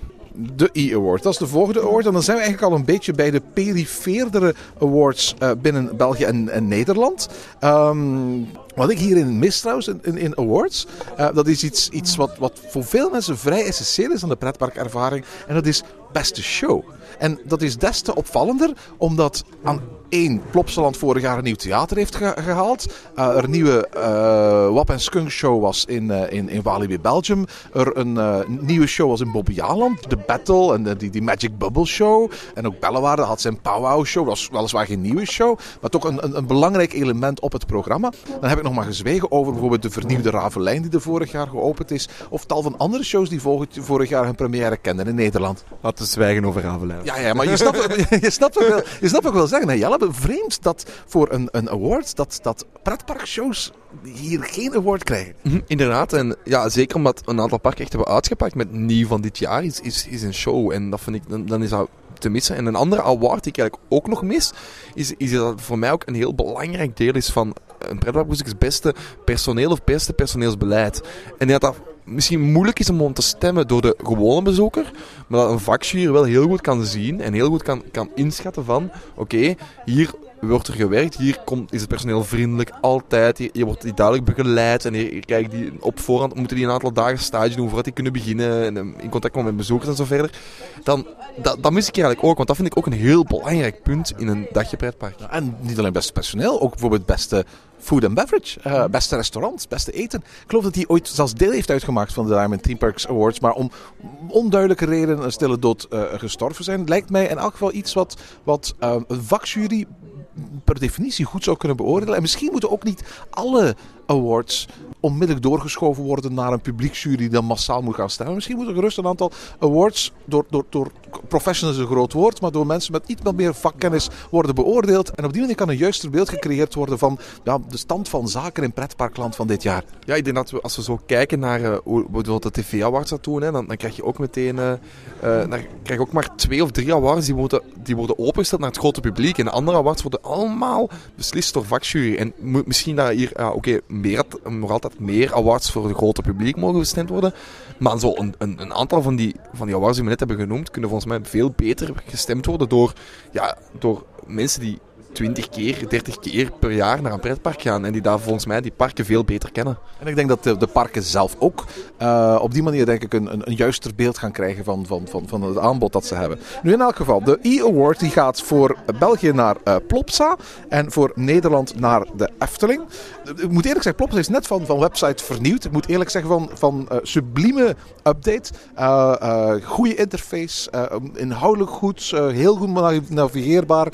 de E-Award. Dat is de volgende award. En dan zijn we eigenlijk al een beetje bij de perifeerdere awards binnen België en, Nederland. Um, wat ik hierin mis trouwens, in, in, awards, uh, dat is iets, iets wat, wat voor veel mensen vrij essentieel is aan de pretparkervaring. En dat is beste show. En dat is des te opvallender, omdat aan één Plopsaland vorig jaar een nieuw theater heeft ge- gehaald. Uh, er een nieuwe uh, Wap en Skunk show was in, uh, in, in Walibi Belgium. Er een nieuwe show was in Bobbejaanland. De Battle en die, die Magic Bubble show. En ook Bellewaarde had zijn Powwow show. Dat was weliswaar geen nieuwe show, maar toch een, een, een belangrijk element op het programma. Dan heb ik nog maar gezwegen over bijvoorbeeld de vernieuwde Ravelijn die er vorig jaar geopend is. Of tal van andere shows die vorig, vorig jaar hun première kenden in Nederland. Laten we zwijgen over Ravelijn. Ja, ja, maar je snapt, je snapt ik wil, je snapt ik wil zeggen. Hè, Jelle, vreemd dat voor een, een award dat, dat pretparkshows hier geen award krijgen. Mm, inderdaad, en ja, zeker omdat een aantal parken echt hebben uitgepakt met nieuw van dit jaar is, is, is een show. En dat vind ik, dan, dan is dat te missen. En een andere award die ik eigenlijk ook nog mis, is, is dat voor mij ook een heel belangrijk deel is van een pretparkmuziek's beste personeel of beste personeelsbeleid. En dat dat misschien moeilijk is om te stemmen door de gewone bezoeker, maar dat een vakjury wel heel goed kan zien en heel goed kan, kan inschatten van, oké, hier wordt er gewerkt, hier komt, is het personeel vriendelijk, altijd, hier, hier wordt die duidelijk begeleid en hier kijk die op voorhand moeten die een aantal dagen stage doen voordat die kunnen beginnen en in contact komen met bezoekers en zo verder. Dan, dat, dat mis ik eigenlijk ook, want dat vind ik ook een heel belangrijk punt in een dagje pretpark. Ja, en niet alleen beste personeel, ook bijvoorbeeld beste food and beverage, uh, beste restaurants, beste eten. Ik geloof dat hij ooit zelfs deel heeft uitgemaakt van de Diamond Theme Parks Awards, maar om onduidelijke redenen een stille dood uh, gestorven zijn. Lijkt mij in elk geval iets wat, wat uh, een vakjury per definitie goed zou kunnen beoordelen. En misschien moeten ook niet alle awards onmiddellijk doorgeschoven worden naar een publieksjury die dan massaal moet gaan stemmen. Misschien moeten gerust een aantal awards door, door, door professionals een groot woord, maar door mensen met iets meer vakkennis worden beoordeeld. En op die manier kan een juister beeld gecreëerd worden van ja, de stand van zaken in pretparkland van dit jaar. Ja, ik denk dat we, als we zo kijken naar uh, hoe bijvoorbeeld de TV-awards dat doen, hè, dan, krijg je ook meteen uh, uh, dan krijg je ook maar twee of drie awards die worden, die worden opengesteld naar het grote publiek. En de andere awards worden allemaal beslist door vakjury. En misschien dat hier, oké, okay, meer, nog altijd meer awards voor het grote publiek mogen bestemd worden. Maar zo een, een, een, aantal van die, van die awards die we net hebben genoemd, kunnen volgens mij veel beter gestemd worden door, ja, door mensen die 20 keer, 30 keer per jaar naar een pretpark gaan. En die daar volgens mij die parken veel beter kennen. En ik denk dat de, parken zelf ook uh, op die manier denk ik een, een, een, juister beeld gaan krijgen van, van, van, van het aanbod dat ze hebben. Nu in elk geval, de E-Award die gaat voor België naar uh, Plopsa en voor Nederland naar de Efteling. Ik moet eerlijk zeggen, Plopsa is net van, van website vernieuwd. Ik moet eerlijk zeggen van, van uh, sublieme update. goede interface, inhoudelijk goed, heel goed navigeerbaar,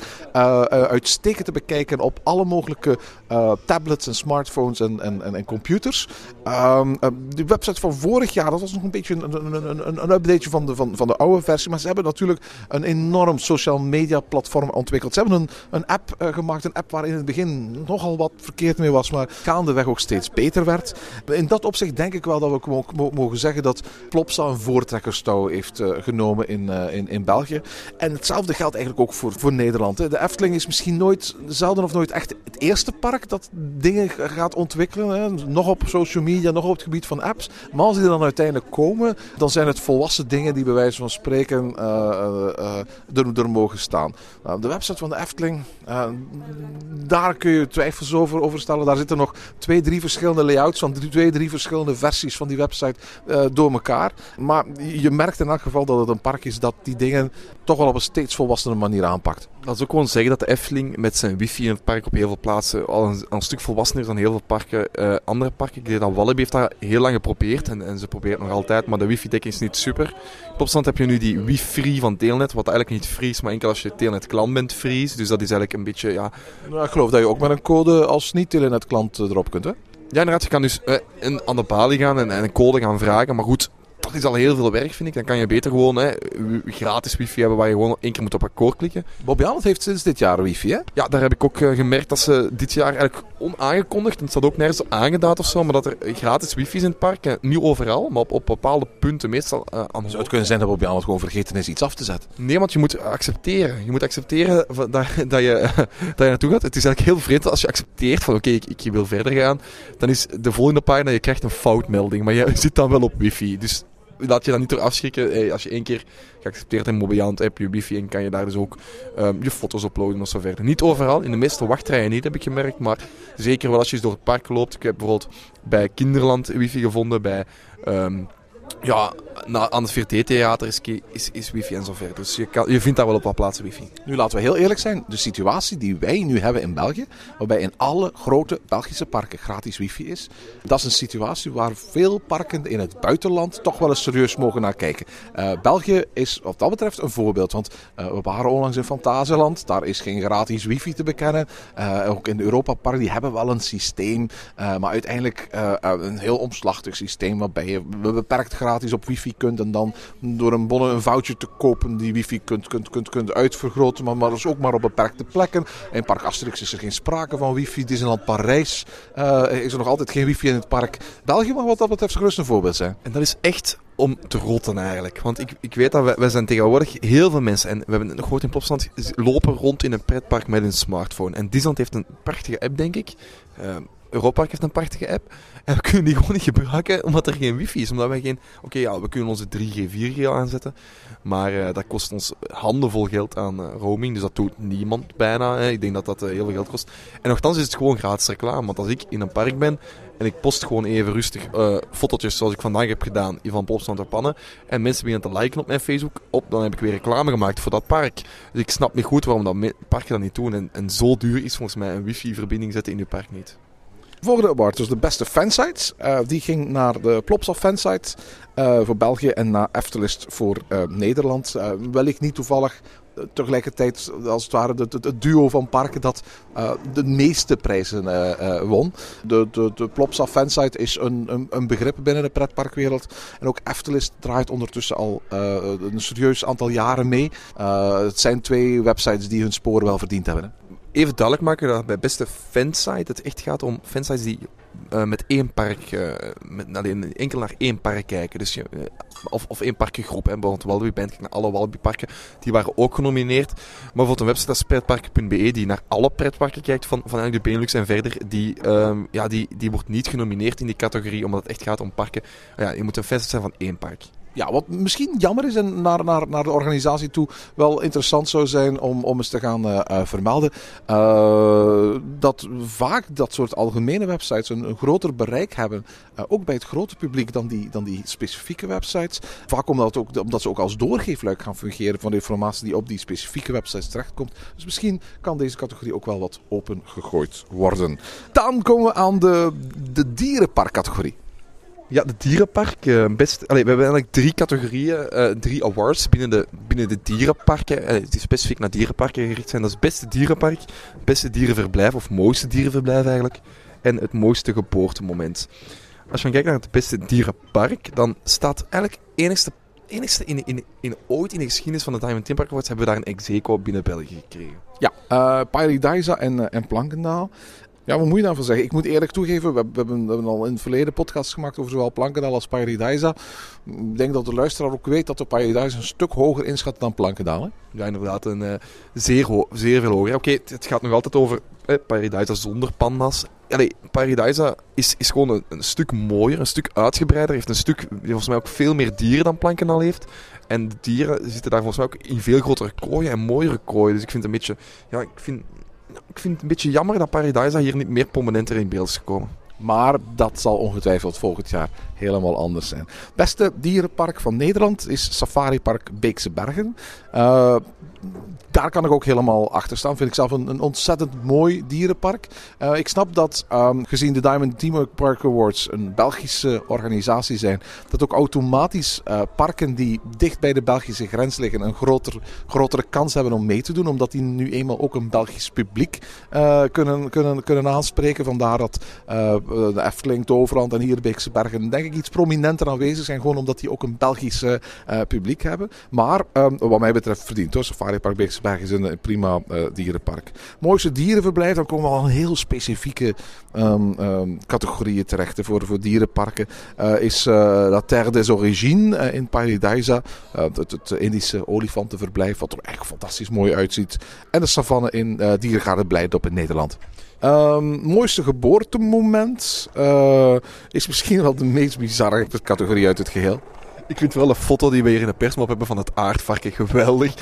uitstekend te bekijken op alle mogelijke uh, tablets en smartphones en, en, en, computers. Um, de website van vorig jaar, dat was nog een beetje een, een, een, een updateje van de, van, van de oude versie. Maar ze hebben natuurlijk een enorm social media platform ontwikkeld. Ze hebben een, een app uh, gemaakt, een app waar in het begin nogal wat verkeerd mee was, maar gaandeweg ook steeds beter werd. In dat opzicht denk ik wel dat we mogen zeggen dat Plopsa een voortrekkerstouw heeft genomen in, in, in België. En hetzelfde geldt eigenlijk ook voor, voor Nederland. De Efteling is misschien nooit, zelden of nooit echt het eerste park dat dingen gaat ontwikkelen. Hè. Nog op social media, nog op het gebied van apps. Maar als die dan uiteindelijk komen, dan zijn het volwassen dingen die bij wijze van spreken uh, er, mogen staan. Nou, de website van de Efteling, daar kun je twijfels over, over stellen. Daar zitten nog twee, drie verschillende layouts van twee, drie verschillende versies van die website door elkaar. Maar je merkt in elk geval dat het een park is dat die dingen toch wel op een steeds volwassene manier aanpakt. Dat is ook gewoon zeggen dat de Efteling met zijn wifi in het park op heel veel plaatsen al een, een stuk volwassener dan heel veel parken, uh, andere parken. Ik denk dat Walibi heeft dat heel lang geprobeerd en, en ze probeert het nog altijd, maar de wifi-dekking is niet super. Op opstand heb je nu die wifi van Telnet, wat eigenlijk niet free is, maar enkel als je Telnet klant bent free is. Dus dat is eigenlijk een beetje, ja... Nou, ik geloof dat je ook met een code als niet-Telenet klant erop kunt, hè? Ja, inderdaad. Je kan dus uh, in, aan de balie gaan en, en een code gaan vragen, maar goed dat is al heel veel werk, vind ik. Dan kan je beter gewoon hè, gratis wifi hebben waar je gewoon één keer moet op akkoord klikken. Bobby Allen heeft sinds dit jaar wifi, hè? Ja, daar heb ik ook uh, gemerkt dat ze dit jaar eigenlijk onaangekondigd, en het staat ook nergens aangeduid of zo, maar dat er gratis wifi is in het park. Uh, niet overal, maar op, op bepaalde punten meestal uh, aan Zou het kunnen zijn dat Bobby Allen gewoon vergeten is iets af te zetten? Nee, want je moet accepteren. Je moet accepteren dat, dat, je, dat je naartoe gaat. Het is eigenlijk heel vreemd als je accepteert van oké, okay, ik, ik wil verder gaan. Dan is de volgende pagina, je krijgt een foutmelding, maar je zit dan wel op wifi. Dus laat je dan niet door afschrikken. Hey, als je één keer geaccepteerd in Mobiant heb je wifi en kan je daar dus ook um, je foto's uploaden of zo verder. Niet overal, in de meeste wachtrijen niet heb ik gemerkt, maar zeker wel als je door het park loopt. Ik heb bijvoorbeeld bij Kinderland wifi gevonden, bij um, Ja, aan het 4D-theater is, is, is wifi en zover. Dus je, kan, je vindt daar wel op wat plaatsen wifi. Nu laten we heel eerlijk zijn, de situatie die wij nu hebben in België, waarbij in alle grote Belgische parken gratis wifi is, dat is een situatie waar veel parken in het buitenland toch wel eens serieus mogen naar kijken. Eh, België is wat dat betreft een voorbeeld, want eh, we waren onlangs in Fantasieland, daar is geen gratis wifi te bekennen. Eh, ook in de Europa Park, die hebben wel een systeem, maar uiteindelijk een heel omslachtig systeem waarbij je beperkt gratis op wifi kunt en dan door een bonne een voucher te kopen die wifi kunt, kunt, kunt, kunt uitvergroten, maar, maar dus ook maar op beperkte plekken. In Park Asterix is er geen sprake van wifi. Disneyland Parijs eh, is er nog altijd geen wifi in het park. België mag wat dat betreft gerust een voorbeeld zijn. En dat is echt om te rotten eigenlijk. Want ik, ik weet dat wij, zijn tegenwoordig heel veel mensen, en we hebben nog gehoord in Plopsland, lopen rond in een pretpark met een smartphone. En Disneyland heeft een prachtige app, denk ik. Uh, Europark heeft een prachtige app. En we kunnen die gewoon niet gebruiken omdat er geen wifi is. Omdat wij geen... Oké, ja, we kunnen onze 3G, 4G aanzetten. Maar uh, dat kost ons handenvol geld aan uh, roaming. Dus dat doet niemand bijna. Hè. Ik denk dat dat uh, heel veel geld kost. En nogthans is het gewoon gratis reclame. Want als ik in een park ben en ik post gewoon even rustig fotootjes zoals ik vandaag heb gedaan van Plopsland ter Pannen. En mensen beginnen te liken op mijn Facebook. Op, dan heb ik weer reclame gemaakt voor dat park. Dus ik snap niet goed waarom dat parken dat niet doen. En, en zo duur is volgens mij een wifi-verbinding zetten in je park niet. Volgende award was de beste fansites. Uh, die ging naar de Plopsaf fansite uh, voor België en naar Eftelist voor uh, Nederland. wellicht niet toevallig tegelijkertijd als het ware het, duo van parken dat de meeste prijzen won. De, de, de Plopsa fansite is een, een, een, begrip binnen de pretparkwereld. En ook Eftelist draait ondertussen al een serieus aantal jaren mee. het zijn twee websites die hun sporen wel verdiend hebben. Hè? Even duidelijk maken dat bij beste fansite het echt gaat om fansites die uh, met één park, uh, met, alleen enkel naar één park kijken. Dus je, uh, of, of één parkengroep. Hè. Bijvoorbeeld Walibi Band kijkt naar alle Walibi parken. Die waren ook genomineerd. Maar bijvoorbeeld een website als pretparken.be die naar alle pretparken kijkt van, van eigenlijk de Benelux en verder. Die, um, ja, die, die wordt niet genomineerd in die categorie omdat het echt gaat om parken. Ja, je moet een fansite zijn van één park ja, wat misschien jammer is en naar, naar, naar de organisatie toe wel interessant zou zijn om, om eens te gaan uh, uh, vermelden. Uh, dat vaak dat soort algemene websites een, een groter bereik hebben. ook bij het grote publiek dan die, dan die specifieke websites. Vaak omdat, ook, omdat ze ook als doorgeefluik gaan fungeren van de informatie die op die specifieke websites terechtkomt. Dus misschien kan deze categorie ook wel wat open gegooid worden. Dan komen we aan de, de dierenparkcategorie. Ja, de dierenpark. Uh, best, allee, we hebben eigenlijk drie categorieën, uh, drie awards binnen de, binnen de dierenparken. Allee, die specifiek naar dierenparken gericht zijn. Dat is beste dierenpark, beste dierenverblijf of mooiste dierenverblijf eigenlijk. En het mooiste geboortemoment. Als je kijkt naar het beste dierenpark, dan staat eigenlijk enigste, enigste in, in, in, ooit in de geschiedenis van de Diamond Theme Park Awards hebben we daar een ex binnen België gekregen. Ja, uh, Paradise en, en Plankendaal. Ja, wat moet je daarvan zeggen? Ik moet eerlijk toegeven, we hebben, we hebben al in het verleden podcasts gemaakt over zowel Plankendaal als Paradise. Ik denk dat de luisteraar ook weet dat de Paradise een stuk hoger inschat dan Plankendaal. Hè? Ja, inderdaad. Een, uh, zeer, zeer veel hoger. Oké, het gaat nog altijd over eh, zonder panda's. Allee, Paradise is, is gewoon een, stuk mooier, een stuk uitgebreider. Heeft een stuk, volgens mij ook veel meer dieren dan Plankendaal heeft. En de dieren zitten daar volgens mij ook in veel grotere kooien en mooiere kooien. Dus ik vind het een beetje... Ja, ik vind, ik vind het een beetje jammer dat Paradise hier niet meer prominenter in beeld is gekomen. Maar dat zal ongetwijfeld volgend jaar helemaal anders zijn. Beste dierenpark van Nederland is Safari Park Beekse Bergen. Uh, daar kan ik ook helemaal achter staan. Vind ik zelf een, een ontzettend mooi dierenpark. Uh, ik snap dat, um, gezien de Diamond Team Park Awards een Belgische organisatie zijn, dat ook automatisch uh, parken die dicht bij de Belgische grens liggen een groter, grotere kans hebben om mee te doen. Omdat die nu eenmaal ook een Belgisch publiek uh, kunnen, kunnen, kunnen aanspreken. Vandaar dat de Efteling, Toverland en hier Beekse Bergen denk ik iets prominenter aanwezig zijn. Gewoon omdat die ook een Belgisch publiek hebben. Maar um, wat mij betreft verdient hoor. Safari Park Beekse Bergen is een prima uh, dierenpark. Mooiste dierenverblijf, dan komen we al heel specifieke um, um, categorieën terecht voor, voor dierenparken. Uh, is uh, La Terre des Origines in Paradise. het, het Indische olifantenverblijf, wat er echt fantastisch mooi uitziet. En de savanne in uh, Dierengaarde Blijdorp in Nederland. Um, mooiste geboortemoment is misschien wel de meest bizarre categorie uit het geheel. Ik vind wel een foto die we hier in de persmop hebben van het aardvarken geweldig.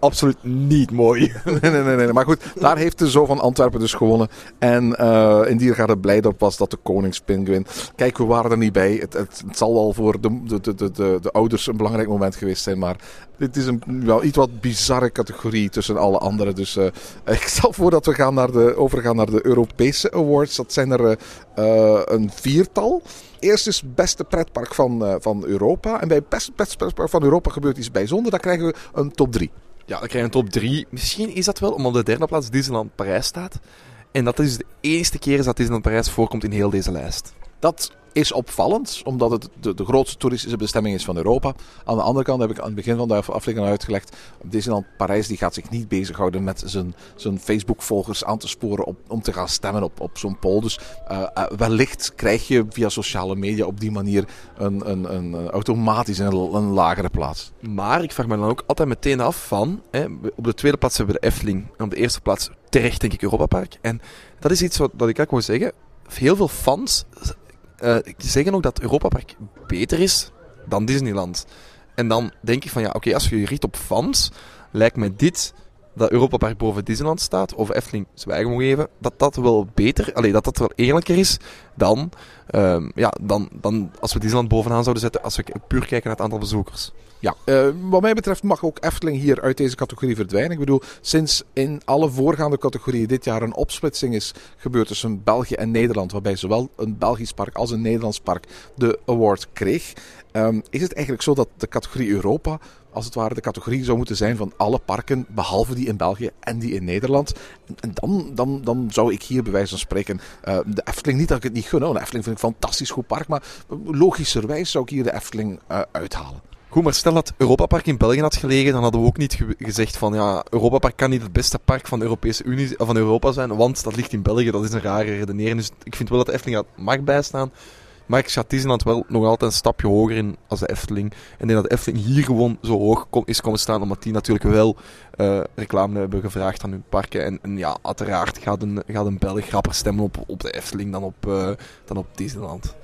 Absoluut niet mooi. nee, nee, nee, nee. Maar goed, daar heeft de Zo van Antwerpen dus gewonnen. En uh, in Diergaarde blij op was dat de koningspinguïn. Kijk, we waren er niet bij. Het, het, zal wel voor de, de, de, de, de ouders een belangrijk moment geweest zijn. Maar dit is een wel iets wat bizarre categorie tussen alle anderen. Dus uh, ik stel voor dat we gaan naar de, overgaan naar de Europese awards. Dat zijn er uh, een viertal. Eerst is beste pretpark van, uh, van Europa. En bij beste pretpark van Europa gebeurt iets bijzonders. Dan krijgen we een top 3. Ja, dan krijg je een top 3. Misschien is dat wel omdat op de derde plaats Disneyland Parijs staat. En dat is de eerste keer dat Disneyland Parijs voorkomt in heel deze lijst. Dat is opvallend, omdat het de, de, grootste toeristische bestemming is van Europa. Aan de andere kant heb ik aan het begin van de aflevering uitgelegd. Disneyland Parijs die gaat zich niet bezighouden met zijn, zijn Facebook-volgers aan te sporen om te gaan stemmen op, op zo'n poll. Dus uh, uh, wellicht krijg je via sociale media op die manier een, een, een, automatisch een, lagere plaats. Maar ik vraag me dan ook altijd meteen af van, hè, op de tweede plaats hebben we de Efteling. En op de eerste plaats terecht denk ik Europa Park. En dat is iets wat, wat ik ook wil zeggen. Heel veel fans uh, zeggen ook dat Europa Park beter is dan Disneyland. En dan denk ik van ja, oké, als je je richt op fans, lijkt me dit dat Europa Park boven Disneyland staat, of Efteling zwijgen moet geven, dat dat wel beter, allee, dat dat wel eerlijker is dan, um, ja, dan, dan als we Disneyland bovenaan zouden zetten, als we puur kijken naar het aantal bezoekers. Ja, uh, wat mij betreft mag ook Efteling hier uit deze categorie verdwijnen. Ik bedoel, sinds in alle voorgaande categorieën dit jaar een opsplitsing is gebeurd tussen België en Nederland, waarbij zowel een Belgisch park als een Nederlands park de award kreeg, um, is het eigenlijk zo dat de categorie Europa als het ware de categorie zou moeten zijn van alle parken, behalve die in België en die in Nederland. En dan, dan, dan zou ik hier bij wijze van spreken uh, de Efteling, niet dat ik het niet gun, de Efteling vind ik een fantastisch goed park, maar logischerwijs zou ik hier de Efteling uh, uithalen. Goed, maar stel dat Europa Park in België had gelegen, dan hadden we ook niet ge gezegd van ja, Europa Park kan niet het beste park van de Europese Unie, van Europa zijn, want dat ligt in België, dat is een rare redenering. Dus ik vind wel dat de Efteling had mag bijstaan. Maar ik schat Disneyland wel nog altijd een stapje hoger in als de Efteling. En ik denk dat de Efteling hier gewoon zo hoog is komen staan, omdat die natuurlijk wel uh, reclame hebben gevraagd aan hun parken. En, en, ja, uiteraard gaat een, gaat een Belg grapper stemmen op, op de Efteling dan op, uh, dan op Disneyland.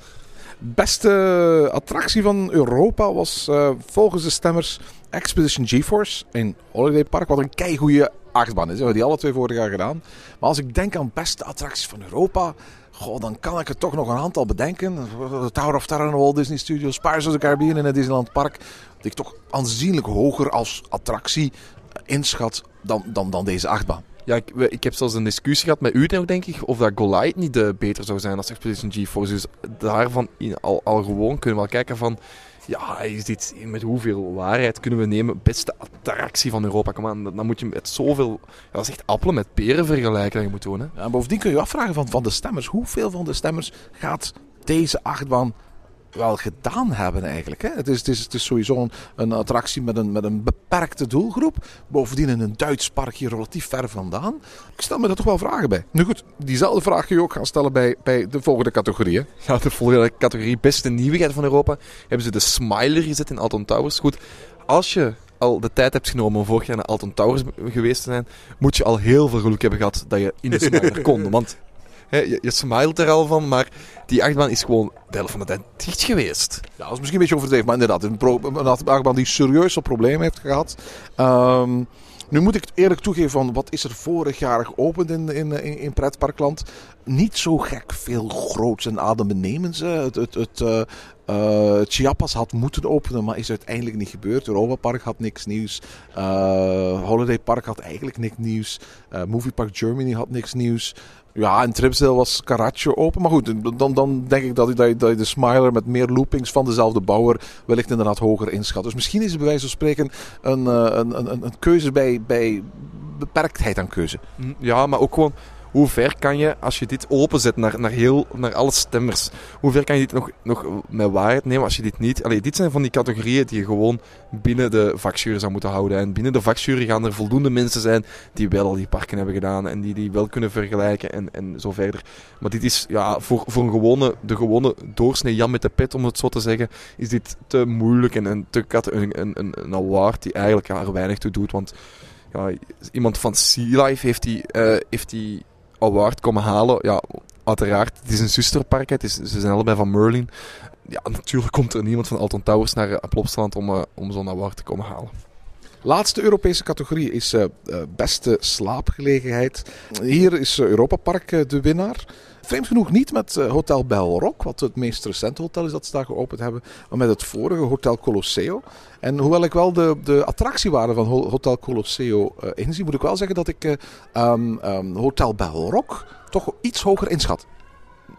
Beste attractie van Europa was uh, volgens de stemmers Expedition GeForce in Holiday Park. Wat een keigoede achtbaan is. We die alle twee vorig jaar gedaan. Maar als ik denk aan beste attracties van Europa Goh, dan kan ik er toch nog een aantal bedenken. Tower of Terror in Walt Disney Studios, Pirates of the Caribbean in het Disneyland Park. Dat ik toch aanzienlijk hoger als attractie inschat dan, dan, dan deze achtbaan. Ja, ik, ik heb zelfs een discussie gehad met u, denk ik, of dat Goliath niet uh, beter zou zijn als Expedition GeForce. Dus daarvan al, al gewoon kunnen we wel kijken van ja, is dit, met hoeveel waarheid kunnen we nemen? Beste attractie van Europa. Kom aan, dan moet je met zoveel... Dat is echt appelen met peren vergelijken dat je moet doen. Hè? Ja, bovendien kun je je afvragen van, van de stemmers. Hoeveel van de stemmers gaat deze achtbaan wel gedaan hebben eigenlijk. Hè? Het, is, het, is, het is sowieso een, een, attractie met een, met een beperkte doelgroep. Bovendien in een Duits park hier relatief ver vandaan. Ik stel me daar toch wel vragen bij. Nu goed, diezelfde vraag kun je ook gaan stellen bij, bij de volgende categorie. Hè? Ja, de volgende categorie, beste nieuwigheid van Europa, hebben ze de Smiler gezet in Alton Towers. Goed, als je al de tijd hebt genomen om vorig jaar naar Alton Towers geweest te zijn, moet je al heel veel geluk hebben gehad dat je in de Smiler kon. Want je, je er al van, maar die achtbaan is gewoon de helft van de dicht geweest. Ja, dat is misschien een beetje overdreven, maar inderdaad, een, pro, een achtbaan die serieus problemen heeft gehad. Um, nu moet ik eerlijk toegeven van wat is er vorig jaar geopend in, in, in, pretparkland. Niet zo gek veel groots en adembenemends. Het, het, het, uh, uh, Chiapas had moeten openen, maar is uiteindelijk niet gebeurd. Europa Park had niks nieuws. Uh, Holiday Park had eigenlijk niks nieuws. Movie Park Germany had niks nieuws. Ja, en Tripsdale was Caraccio open. Maar goed, dan, dan denk ik dat je, dat, je, dat je de Smiler met meer loopings van dezelfde bouwer wellicht inderdaad hoger inschat. Dus misschien is het bij wijze van spreken een, een, een, een keuze bij, bij beperktheid aan keuze. Ja, maar ook gewoon hoe ver kan je, als je dit openzet naar, naar, heel, naar alle stemmers, hoe ver kan je dit nog, nog met waarheid nemen als je dit niet... Allee, dit zijn van die categorieën die je gewoon binnen de vakjury zou moeten houden. En binnen de vakjury gaan er voldoende mensen zijn die wel al die parken hebben gedaan en die die wel kunnen vergelijken en, en zo verder. Maar dit is, ja, voor, voor een gewone, de gewone doorsnee Jan met de pet, om het zo te zeggen, is dit te moeilijk en, en te, een, een, een, een award die eigenlijk er weinig toe doet. Want ja, iemand van Sea Life heeft die, uh, heeft die award komen halen. Ja, uiteraard, het is een zusterpark. Het is, ze zijn allebei van Merlin. ja, natuurlijk komt er niemand van Alton Towers naar uh, Plopsaland om, uh, om zo'n award te komen halen. Laatste Europese categorie is uh, beste slaapgelegenheid. Hier is Europa Park de winnaar. Vreemd genoeg niet met Hotel Belrock, wat het meest recente hotel is dat ze daar geopend hebben, maar met het vorige Hotel Colosseo. En hoewel ik wel de, de attractiewaarde van Hotel Colosseo uh, inzie, moet ik wel zeggen dat ik uh, um, um, Hotel Belrock toch iets hoger inschat.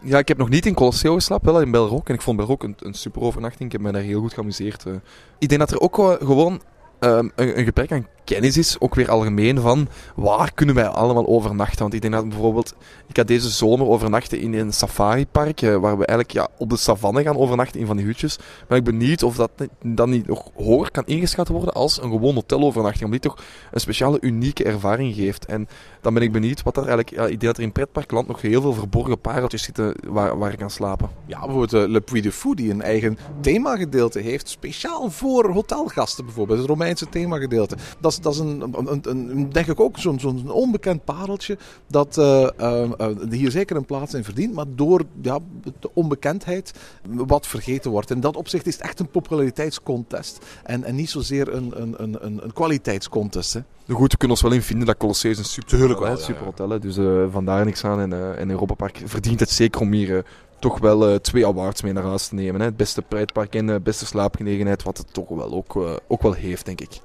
Ja, ik heb nog niet in Colosseo geslapen, wel in Belrock. En ik vond Belrock een, een super overnachting. Ik heb me daar heel goed geamuseerd. Uh. Ik denk dat er ook gewoon um, een, een, gebrek aan kennis is, ook weer algemeen, van waar kunnen wij allemaal overnachten. Want ik denk dat bijvoorbeeld, ik had deze zomer overnachten in een safaripark, uh, waar we eigenlijk ja, op de savanne gaan overnachten in van die hutjes. Maar ik ben benieuwd of dat dan niet nog hoger kan ingeschat worden als een gewoon hotelovernachting. Omdat die toch een speciale, unieke ervaring geeft. En dan ben ik benieuwd wat er eigenlijk, ja, ik denk dat er in pretparkland nog heel veel verborgen pareltjes zitten waar, waar ik kan slapen. Ja, bijvoorbeeld uh, Le Puy de Fou, die een eigen themagedeelte heeft, speciaal voor hotelgasten bijvoorbeeld. Het Romeinse themagedeelte. Dat is, dat is een, een, een, denk ik ook zo'n zo'n onbekend pareltje dat uh, uh, hier zeker een plaats in verdient, maar door ja, de onbekendheid wat vergeten wordt. In dat opzicht is het echt een populariteitscontest en, en niet zozeer een, een, een, een kwaliteitscontest. Hè. Goed, we kunnen ons wel in vinden dat Colosseum een super, Tuurlijk wel, ja, super hotel is. Dus uh, vandaar niks aan. En, uh, en Europa Park verdient het zeker om hier uh, toch wel uh, twee awards mee naar huis te nemen. Hè. Het beste pretpark en de beste slaapgelegenheid, wat het toch wel ook, uh, ook wel heeft, denk ik.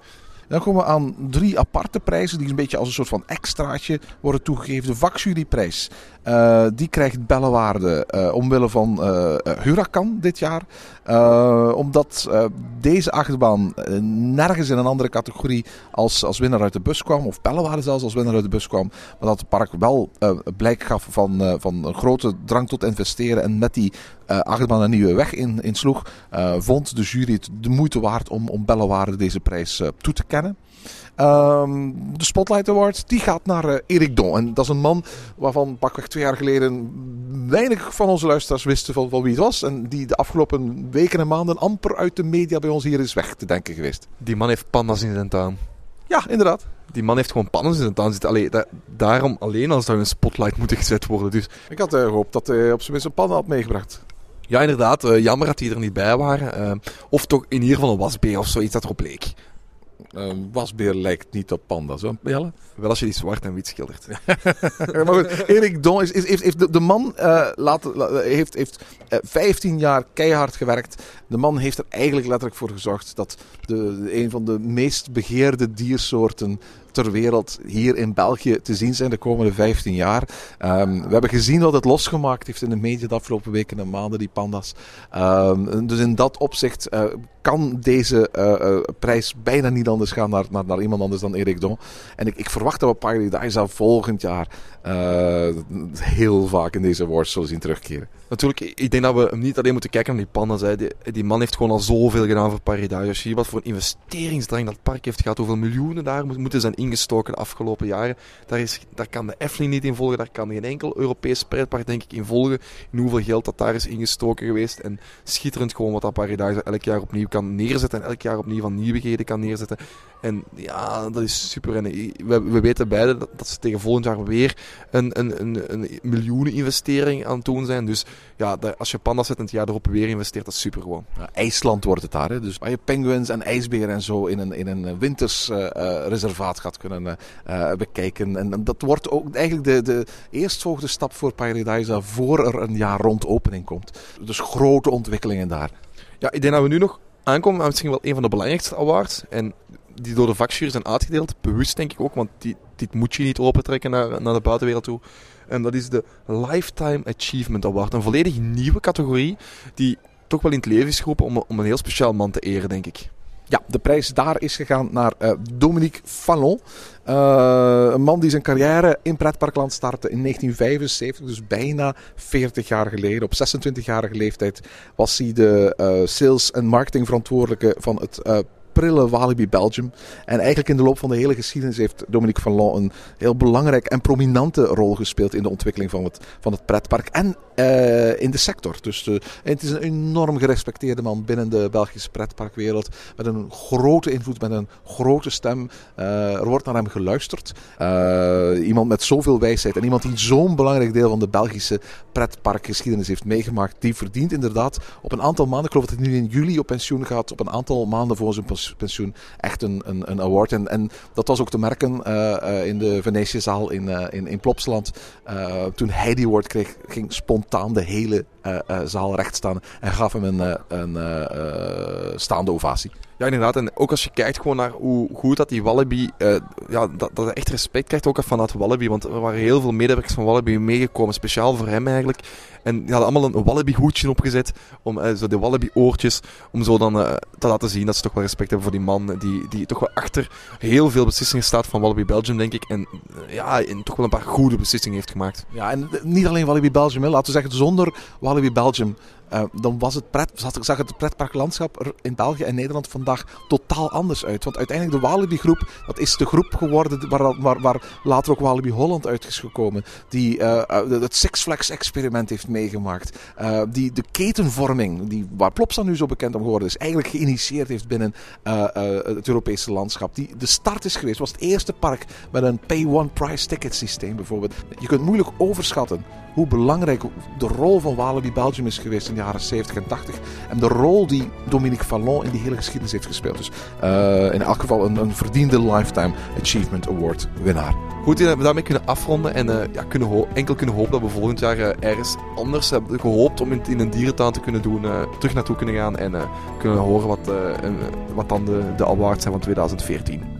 Dan komen we aan drie aparte prijzen die een beetje als een soort van extraatje worden toegegeven. De vakjuryprijs, uh, die krijgt bellenwaarde uh, omwille van uh, Huracan dit jaar. Omdat deze achtbaan nergens in een andere categorie als, als winnaar uit de bus kwam. Of bellenwaarde zelfs als winnaar uit de bus kwam. Maar dat het park wel blijk gaf van, van een grote drang tot investeren. En met die achtbaan een nieuwe weg in, insloeg. vond de jury het de moeite waard om, om bellenwaarde deze prijs toe te kennen. Um, de Spotlight Award die gaat naar uh, Erik Don. En dat is een man waarvan pakweg twee jaar geleden weinig van onze luisteraars wisten van, van wie het was. En die de afgelopen weken en maanden amper uit de media bij ons hier is weg te denken geweest. Die man heeft pandas in zijn tuin. Ja, inderdaad. Die man heeft gewoon pandas in zijn tuin zitten. Allee, da daarom alleen al zou een spotlight moeten gezet worden. Dus. Ik had uh, gehoopt dat hij op zijn minst een panda had meegebracht. Ja, inderdaad. Uh, jammer dat die er niet bij waren. Uh, of toch in ieder geval een wasbeer of zoiets dat erop leek. Een wasbeer lijkt niet op panda's? Wel als je die zwart en wit schildert. maar goed, Erik Don is, is, heeft, de, man uh, laat, heeft, heeft uh, 15 jaar keihard gewerkt. De man heeft er eigenlijk letterlijk voor gezorgd dat de, een van de meest begeerde diersoorten ter wereld hier in België te zien zijn de komende 15 jaar. Um, we hebben gezien wat het losgemaakt heeft in de media de afgelopen weken en maanden, die panda's. Um, dus in dat opzicht uh, kan deze uh, uh, prijs bijna niet anders gaan naar, naar, naar iemand anders dan Erik Don. En ik, ik verwacht dat we Paradise volgend jaar heel vaak in deze awards zullen zien terugkeren. Natuurlijk, ik denk dat we niet alleen moeten kijken naar die panda's. Hè. Die, man heeft gewoon al zoveel gedaan voor Paradise. Als je wat voor een investeringsdrang dat park heeft gehad, hoeveel miljoenen daar moeten zijn ingestoken de afgelopen jaren. Daar, is, daar kan de Efteling niet in volgen, daar kan geen enkel Europees pretpark denk ik in volgen. In hoeveel geld dat daar is ingestoken geweest. En schitterend gewoon wat dat Paradise elk jaar opnieuw kan neerzetten. En elk jaar opnieuw van nieuwigheden kan neerzetten. En ja, dat is super. En we, we weten beide dat, dat, ze tegen volgend jaar weer een, een, een, een miljoenen investering aan het doen zijn. Dus ja, als je pandas zet en het jaar erop weer investeert, dat is super gewoon. Ja, IJsland wordt het daar. Hè? Dus waar je penguins en ijsberen en zo in een, in een winters uh, uh, reservaat gaat kunnen uh, bekijken. En dat wordt ook eigenlijk de, de eerstvolgende stap voor Paradise voor er een jaar rond opening komt. Dus grote ontwikkelingen daar. Ja, ik denk dat we nu nog aankomen aan misschien wel een van de belangrijkste awards. En die door de vakjury zijn uitgedeeld. Bewust denk ik ook, want die, dit moet je niet opentrekken naar, naar de buitenwereld toe. En dat is de Lifetime Achievement Award. Een volledig nieuwe categorie die toch wel in het leven is geroepen om, om een heel speciaal man te eren, denk ik. Ja, de prijs daar is gegaan naar uh, Dominique Fallon. Uh, een man die zijn carrière in pretparkland startte in 1975, dus bijna 40 jaar geleden. Op 26-jarige leeftijd was hij de uh, sales- en marketingverantwoordelijke van het prille Walibi Belgium. En eigenlijk in de loop van de hele geschiedenis heeft Dominique Vallon een heel belangrijk en prominente rol gespeeld in de ontwikkeling van het, van het pretpark en uh, in de sector. Dus uh, het is een enorm gerespecteerde man binnen de Belgische pretparkwereld. Met een grote invloed, met een grote stem. Er wordt naar hem geluisterd. iemand met zoveel wijsheid en iemand die zo'n belangrijk deel van de Belgische pretparkgeschiedenis heeft meegemaakt. Die verdient inderdaad op een aantal maanden, ik geloof dat hij nu in juli op pensioen gaat, op een aantal maanden voor zijn pensioen echt een, een, een award. En, en dat was ook te merken in de Venetiëzaal in, in, in Plopsland. toen hij die award kreeg, ging spontaan de hele zaal recht staan en gaf hem een, een staande ovatie. Ja, inderdaad. En ook als je kijkt gewoon naar hoe goed dat die Wallaby, ja, dat, dat hij echt respect krijgt ook vanuit Wallaby. Want er waren heel veel medewerkers van Wallaby meegekomen, speciaal voor hem eigenlijk. En die hadden allemaal een Wallaby hoedje opgezet, om, zo de Wallaby oortjes, om zo dan te laten zien dat ze toch wel respect hebben voor die man, die, die toch wel achter heel veel beslissingen staat van Wallaby Belgium, denk ik. En ja, en toch wel een paar goede beslissingen heeft gemaakt. Ja, en niet alleen Wallaby Belgium, laten we zeggen, zonder Walibi Belgium. Uh, dan was het pret, zag het pretparklandschap in België en Nederland vandaag totaal anders uit. Want uiteindelijk de Walibi groep, dat is de groep geworden waar, waar, waar later ook Walibi Holland uit is gekomen. Die uh, het Six Flags experiment heeft meegemaakt. Die de ketenvorming, die, waar Plopsa nu zo bekend om geworden is, eigenlijk geïnitieerd heeft binnen het Europese landschap. Die de start is geweest, was het eerste park met een pay-one price ticket systeem bijvoorbeeld. Je kunt moeilijk overschatten hoe belangrijk de rol van Walibi Belgium is geweest jaren 70 en 80. En de rol die Dominique Fallon in die hele geschiedenis heeft gespeeld. Dus uh, in elk geval een, een, verdiende Lifetime Achievement Award winnaar. Goed, we daarmee kunnen afronden en uh, ja, kunnen enkel kunnen hopen dat we volgend jaar uh, ergens anders hebben gehoopt om in, in een dierentuin te kunnen doen, terug naartoe kunnen gaan en kunnen horen wat, wat dan de, de awards zijn van 2014.